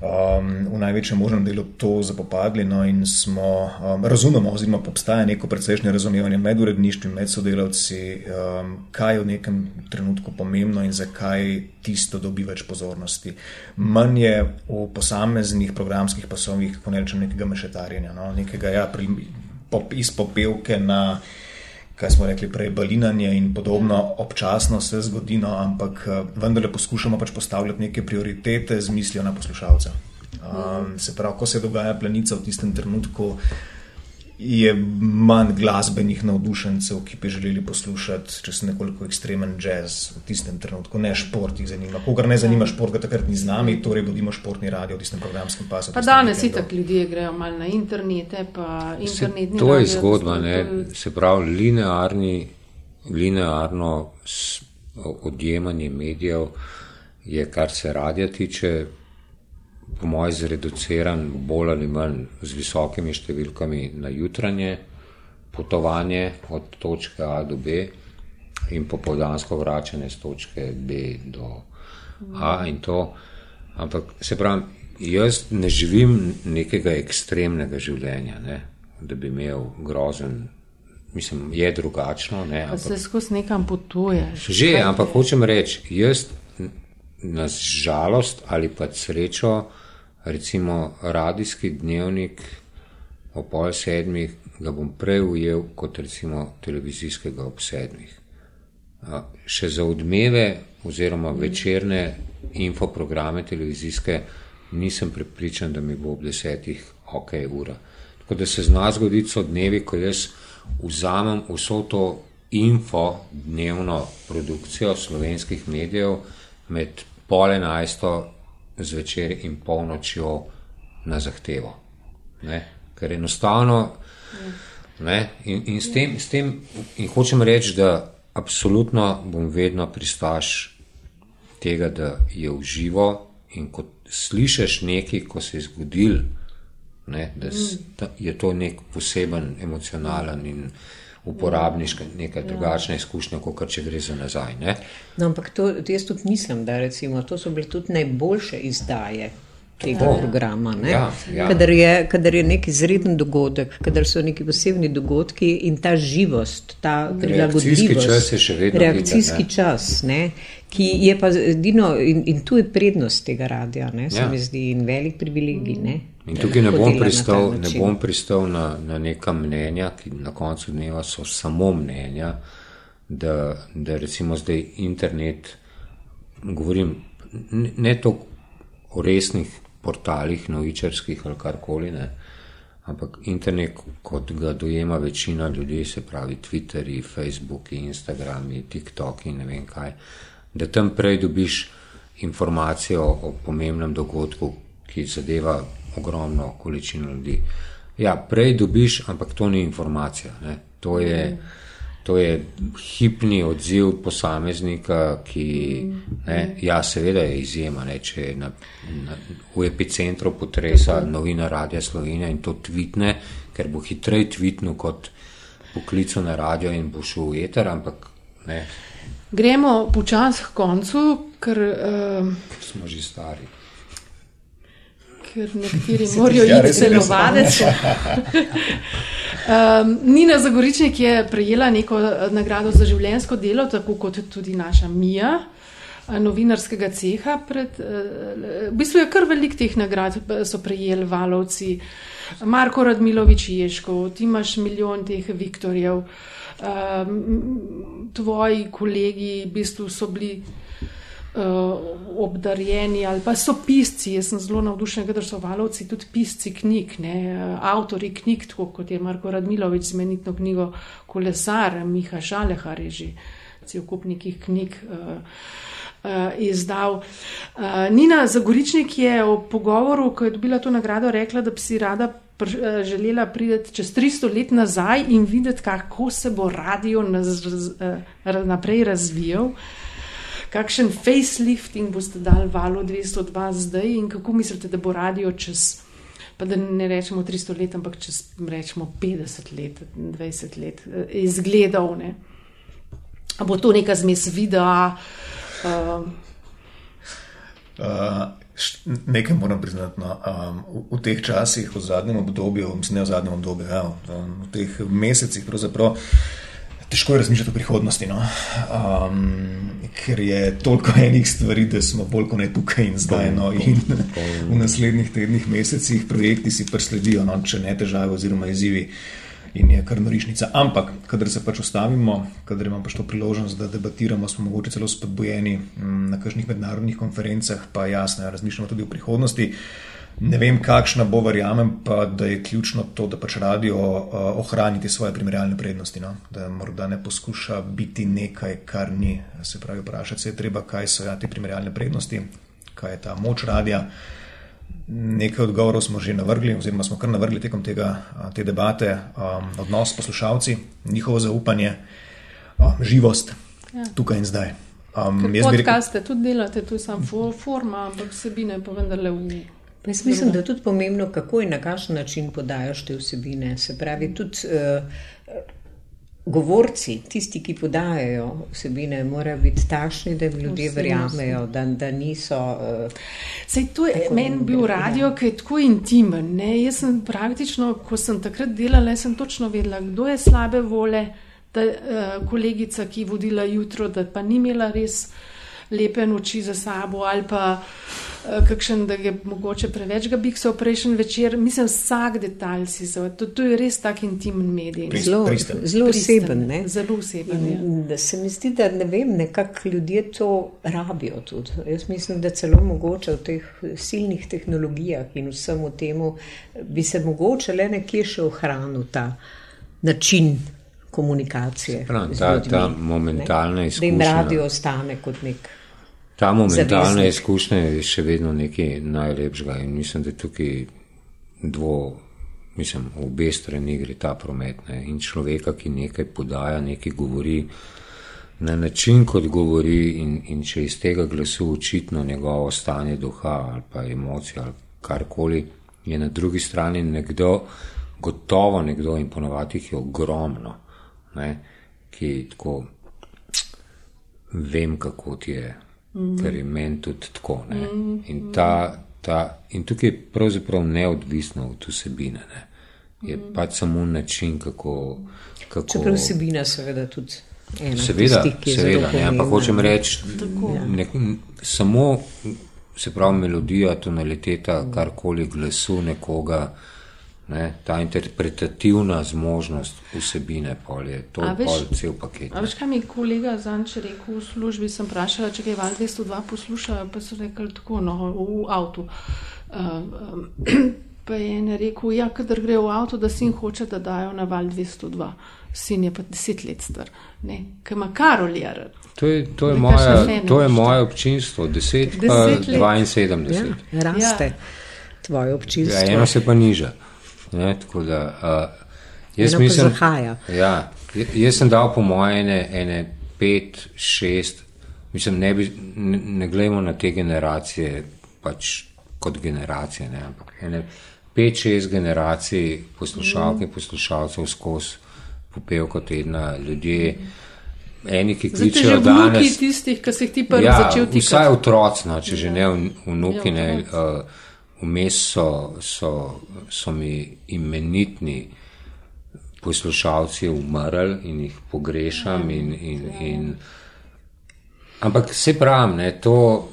um, v največjem možnem delu to zapopadli no, in smo um, razumemo, oziroma obstaja neko precejšnje razumevanje med uredništvi, med sodelavci, um, kaj je v nekem trenutku pomembno in zakaj tisto dobi več pozornosti. Manj je v posameznih programskih pasovih, kako ne rečem, nekega mešetarjenja, no, nekega ja, pri, pop, iz popevke na kaj smo rekli prej, balinanje in podobno, občasno se zgodi, no, ampak eh, vendarle poskušamo pač postavljati neke prioritete z mislijo na poslušalca. Um, se pravi, ko se dogaja plenica v tistem trenutku, je manj glasbenih navdušencev, ki bi želeli poslušati, če se nekoliko ekstremen jazz v tistem trenutku, ne šport jih zanima. Kogar ne zanima šport, ga takrat ni z nami, torej bodimo športni radio v tistem programskem pasu. Pa danes itak ljudje grejo mal na internete, pa internetni. Se, to je zgodba, ne, se pravi, linearni, linearno odjemanje medijev je, kar se radija tiče, po mojem, zreduciran bolj ali manj z visokimi številkami na jutranje potovanje od točke A do B in popoldansko vračanje z točke B do A in to. Ampak se pravi, jaz ne živim nekega ekstremnega življenja, ne? da bi imel grozen. Mislim, je drugačno. Ne, ampak, se skozi nekam potuješ. Že, ampak hočem reči, jaz na žalost ali pa srečo, recimo radijski dnevnik o pol sedmih, ga bom prej ujel kot recimo televizijskega ob sedmih. Še za odmeve oziroma večerne infoprograme televizijske nisem prepričan, da mi bo ob desetih ok ura. Tako da se zna zgoditi so dnevi, ko jaz vzamem vso to info dnevno produkcijo slovenskih medijev med pol enajsto zvečer in polnočjo na zahtevo. Ne? Ker enostavno. Ne? In, in s, tem, s tem in hočem reči, da absolutno bom vedno pristaš tega, da je v živo in ko slišiš nekaj, ko se je zgodil, ne, da je to nek poseben emocionalen in uporabniška, neka drugačna izkušnja, kot če gre za nazaj. No, ampak to, jaz tudi mislim, da recimo, to so bile tudi najboljše izdaje. Tega oh, programa. Ja, ja. Kadar, je, kadar je nek izreden dogodek, kadar so neki posebni dogodki in ta živost, ta prilagodljivost, čas je še vedno reakcijski videti, čas, ne, ki je pa edino in, in tu je prednost tega radia, ne, se ja. mi zdi in velik privilegij. Ne. In tukaj ne bom pristal, na, ne bom pristal na, na neka mnenja, ki na koncu dneva so samo mnenja, da, da recimo zdaj internet, govorim ne, ne toliko o resnih portalih, novičarskih ali karkoli, ne, ampak internet, kot ga dojema večina ljudi, se pravi Twitteri, Facebooki, Instagrami, TikToki in ne vem kaj, da tam prej dobiš informacijo o pomembnem dogodku, ki zadeva ogromno količino ljudi. Ja, prej dobiš, ampak to ni informacija. Ne. To je, to je hipni odziv posameznika, ki, ne, ja, seveda je izjema, ne, če je na, na, v epicentru potresa novina Radia Slovenija in to tvitne, ker bo hitreje tvitnil kot poklical na radio in bo šel v eter, ampak ne. Gremo počasi k koncu, ker uh, smo že stari ker nekateri morajo ja, iti celo vadec. um, Nina Zagoričnik je prejela neko eh, nagrado za življensko delo, tako kot tudi naša Mija. Eh, novinarskega ceha. Pred, v bistvu je kar velik teh nagrad, so prejeli valovci, Marko Radmilovič Ješkov, ti imaš milijon teh Viktorjev, um, tvoji kolegi v bistvu so bili uh, obdarjeni ali pa so pisci. Jaz sem zelo navdušen, da so valovci tudi pisci knjig, ne, avtori knjig, tako kot je Marko Radmilovič z menitno knjigo Kolesar, Miha Šalehar je že cel kup nekih knjig. Uh, Uh, izdal. Uh, Nina Zagoričnik je v pogovoru, ko je dobila to nagrado, rekla, da bi si rada želela priti čez 300 let nazaj in videti, kako se bo radio naz, uh, naprej razvijal. Uh, kakšen facelifting boste dali valu 202 zdaj in kako mislite, da bo radio čez, pa da ne rečemo 300 let, ampak čez rečemo 50 let, 20 let eh, izgledal. Ne? Bo to neka zmes videa? Uh, uh, nekaj moram priznati. No, um, v, v teh časih, v zadnjem obdobju, mislim, ne v zadnjem obdobju, ja, v, v teh mesecih, pravzaprav težko je razmišljati o prihodnosti, no? um, ker je toliko enih stvari, da smo bolj kot ne tukaj in zdaj. No? In v naslednjih tednih, mesecih projekti si presledijo, no? če ne težave oziroma izzivi. In je kar norišnica. Ampak, kadar se pač ostavimo, kadar imamo pač to priložnost, da debatiramo, smo mogoče celo spodbojeni mm, na kakšnih mednarodnih konferencah, pa jasno, ja, razmišljamo tudi o prihodnosti. Uh, Ne vem, kakšna bo, verjamem pa, da je ključno to, da pač radio uh, ohraniti svoje primerjalne prednosti. No? Da morda ne poskuša biti nekaj, kar ni. Se pravi, vprašati se je treba, kaj so ja, te primerjalne prednosti, kaj je ta moč radia. Nekaj odgovorov smo že navrgli, oziroma smo kar navrgli tekom tega, te debate, um, odnos s poslušalci, njihovo zaupanje, um, živost ja. tukaj in zdaj. Um, podcaste rekel, tudi delate, tu je samo forma, ampak vsebine pa vendarle v. Pa jaz mislim, da je tudi pomembno, kako in na kakšen način podajaš te vsebine. Se pravi, tudi uh, govorci, tisti, ki podajajo vsebine, morajo biti takšni, da jim ljudje verjamejo, da, da niso. Uh, Sej to je meni bil radio, ki je tako intimen. Ne? Jaz sem praktično, ko sem takrat delala, sem točno vedela, kdo je slabe vole. Da, uh, kolegica, ki je vodila jutro, da pa ni imela res lepe noči za sabo, ali pa Eh, kakšen, da je mogoče preveč ga biksal prejšnji večer. Mislim, vsak detalj si za to. To je res tak intimen medij. Zelo, zelo oseben. Ne? Zelo oseben. Ja. Se mi zdi, da ne vem, nekako ljudje to rabijo tudi. Jaz mislim, da celo mogoče v teh silnih tehnologijah in vsemu temu bi se mogoče le nekje še ohranil ta način komunikacije. Prav, ta, ta momentalna izkušnja. Da jim radio ostane kot nek. Ta momentalna izkušnja je še vedno nekaj najlepšega in mislim, da tukaj dvo, mislim, v obe strani gre ta promet. Ne? In človeka, ki nekaj podaja, nekaj govori na način, kot govori, in, in če iz tega glasu očitno njegovo stanje duha ali pa emocije ali karkoli, je na drugi strani nekdo, gotovo nekdo in ponovadi jih je ogromno, ne? ki tako vem, kako ti je. -hmm. ker je meni tudi tako. Mm -hmm. in, ta, ta, in tukaj je pravzaprav neodvisno od vsebine. Ne? Je mm -hmm. pač samo način, kako. kako... Čeprav vsebina, seveda, tudi. Seveda, seveda ne, ampak hočem reči, ja. samo se pravi melodija, tonaliteta, karkoli glasu nekoga ne, ta interpretativna zmožnost vsebine, pol je to veš, pol cel paket. A veš, kaj mi je kolega Zanč rekel v službi, sem vprašala, če je Val 202 poslušala, pa so rekli tako, no, v avtu. Uh, um, pa je ene rekel, ja, kadar gre v avto, da sin hoče, da dajo na Val 202. Sin je pa deset let star, kaj ima Karoljer. To je, to je, moja, to je moje občinstvo, deset, deset pa 72. Ja, raste ja. tvoje občinstvo. Ja, eno se pa niža. Ne, da, uh, jaz Eno mislim, ja, jaz sem dal po moje ene, ene pet, šest, mislim, ne, bi, ne, ne gledamo na te generacije pač kot generacije, ne, ampak ene pet, šest generacij poslušalk in mm. poslušalcev skozi popevko tedna ljudje. Eni, ki kličejo danes, tistih, ki se jih ti prvi ja, začel tikati. Vsaj otroci, no, če ja. že ne vnuki, ne. Uh, vmes so, so, so mi imenitni poslušalci umrli in jih pogrešam. In, in, in, ampak se pravim, ne, to,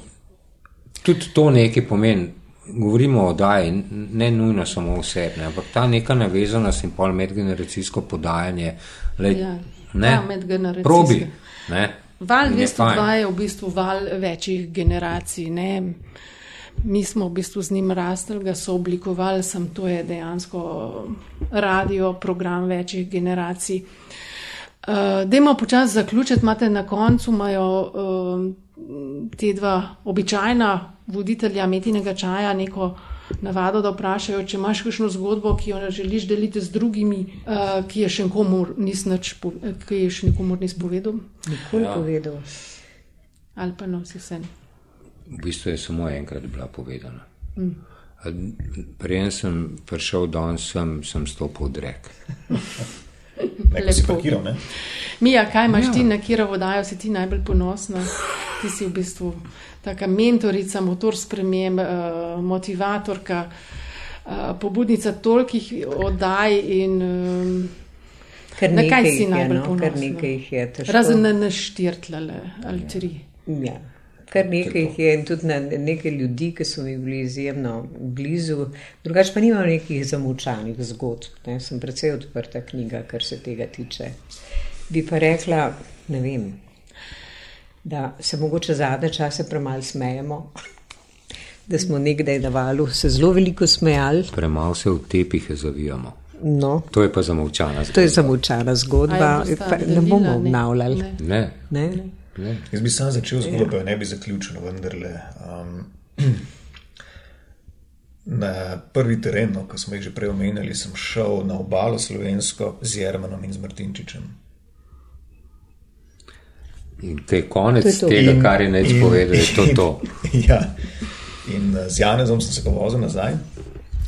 tudi to nekaj pomeni. Govorimo o daji, ne nujno samo osebne, ampak ta neka navezanost in pol medgeneracijsko podajanje. Le, ja, ne, ja, medgeneracijsko. Probi. Ne, val 202 je v bistvu val večjih generacij. Ne. Mi smo v bistvu z njim rastli, ga so oblikovali, sem to je dejansko radio, program večjih generacij. Uh, Dajmo počasi zaključiti, imate na koncu, imajo uh, te dva običajna voditelja metinega čaja neko navado, da vprašajo, če imaš kakšno zgodbo, ki jo želiš deliti z drugimi, uh, ki je še nikomu nis povedal. Nikoli ja. povedal. Ali pa no, vse vse v bistvu je samo enkrat bila povedana. Mm. Prej sem prišel danes, sem, sem stopil v rek. Lepo si parkiral, ne? Mija, kaj imaš ja. ti, na kjer vodajo si ti najbolj ponosna? Ti si v bistvu taka mentorica, motor sprememb, uh, motivatorka, uh, pobudnica tolikih oddaj in um, na kaj si najbolj no, ponosna? Razen na naštirtlale ali tri. Ja. Kar nekaj jih je in tudi na nekaj ljudi, ki so mi bili izjemno blizu. Drugač pa nimam nekih zamučanih zgodb. Ne? Sem precej odprta knjiga, kar se tega tiče. Bi pa rekla, ne vem, da se mogoče zadnje čase premalo smejemo. Da smo nekdaj na valu se zelo veliko smejali. Premalo se v tepihe zavijamo. No. To je pa zamovčana zgodba. To je zamovčana zgodba, pa ne bomo obnavljali. Ne. ne. ne. ne. Ne. Jaz bi sam začel zgodbo, ja. ne bi zaključil, vendarle. Um, na prvi teren, no, ko smo jih že prej omenjali, sem šel na obalo slovensko z Jermanom in z Martinčičem. In te konec to to. tega, in, kar je neč povedal, je to. to. ja. In uh, z Janezom sem se pa vozil nazaj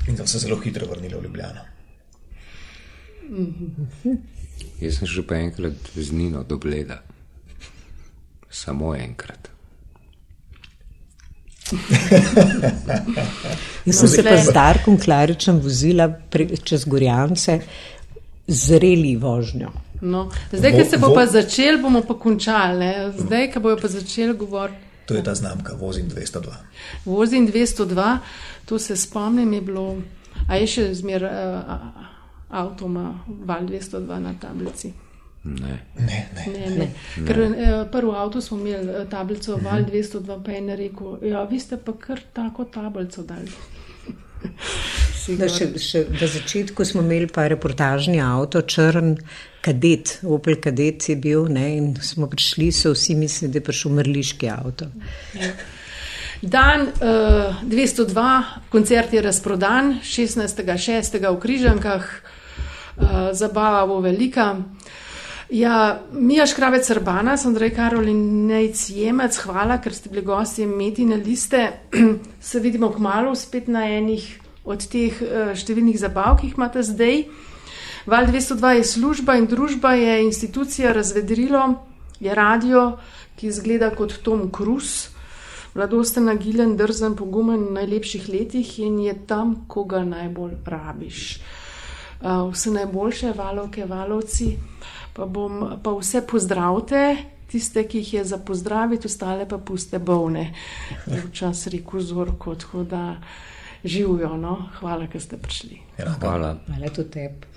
in sem se zelo hitro vrnil v Ljubljano. Jaz sem že pa enkrat z Nino do Bleda samo enkrat. Jaz sem se pa z Darkom Klaričem vozila pre, čez Gorjance zreli vožnjo. No, zdaj, ko se bo pa začel, bomo pa končali. Zdaj, ko bojo pa začeli govoriti. To je ta znamka, vozim 202. Vozim 202, to se spomnim, je bilo, a je še zmer uh, avtoma val 202 na tablici. Ne. Ne, ne. ne, ne. Ker eh, prvo avto smo imeli eh, tablico uh -huh. val 202, pa je ne rekel, ja, vi ste pa kar tako tablico dali. Da, še, še v začetku smo imeli pa reportažni avto, črn kadet, Opel kadet je bil ne, in smo prišli, so vsi mislili, da je prišel mrliški avto. Ja. Dan uh, 202, koncert je razprodan, 16.6. v Križankah, uh, zabava bo velika. Ja, Mija Škravec Srbana, Andrej Karolin, Nejc Jemec, hvala, ker ste bili gosti Metine liste. Se vidimo kmalo spet na enih od teh uh, številnih zabav, ki jih imate zdaj. Val 202 je služba in družba, je institucija, razvedrilo, je radio, ki izgleda kot Tom Cruise, mladosten, agilen, drzen, pogumen v najlepših letih in je tam, ko ga najbolj rabiš. Uh, vse najboljše, valovke, valovci pa, bom, pa vse pozdravite, tiste, ki jih je za pozdraviti, ostale pa puste bolne. Včas rekel zor, kot da živijo. No? Hvala, da ste prišli. Ja, hvala. Hvala tudi tebi.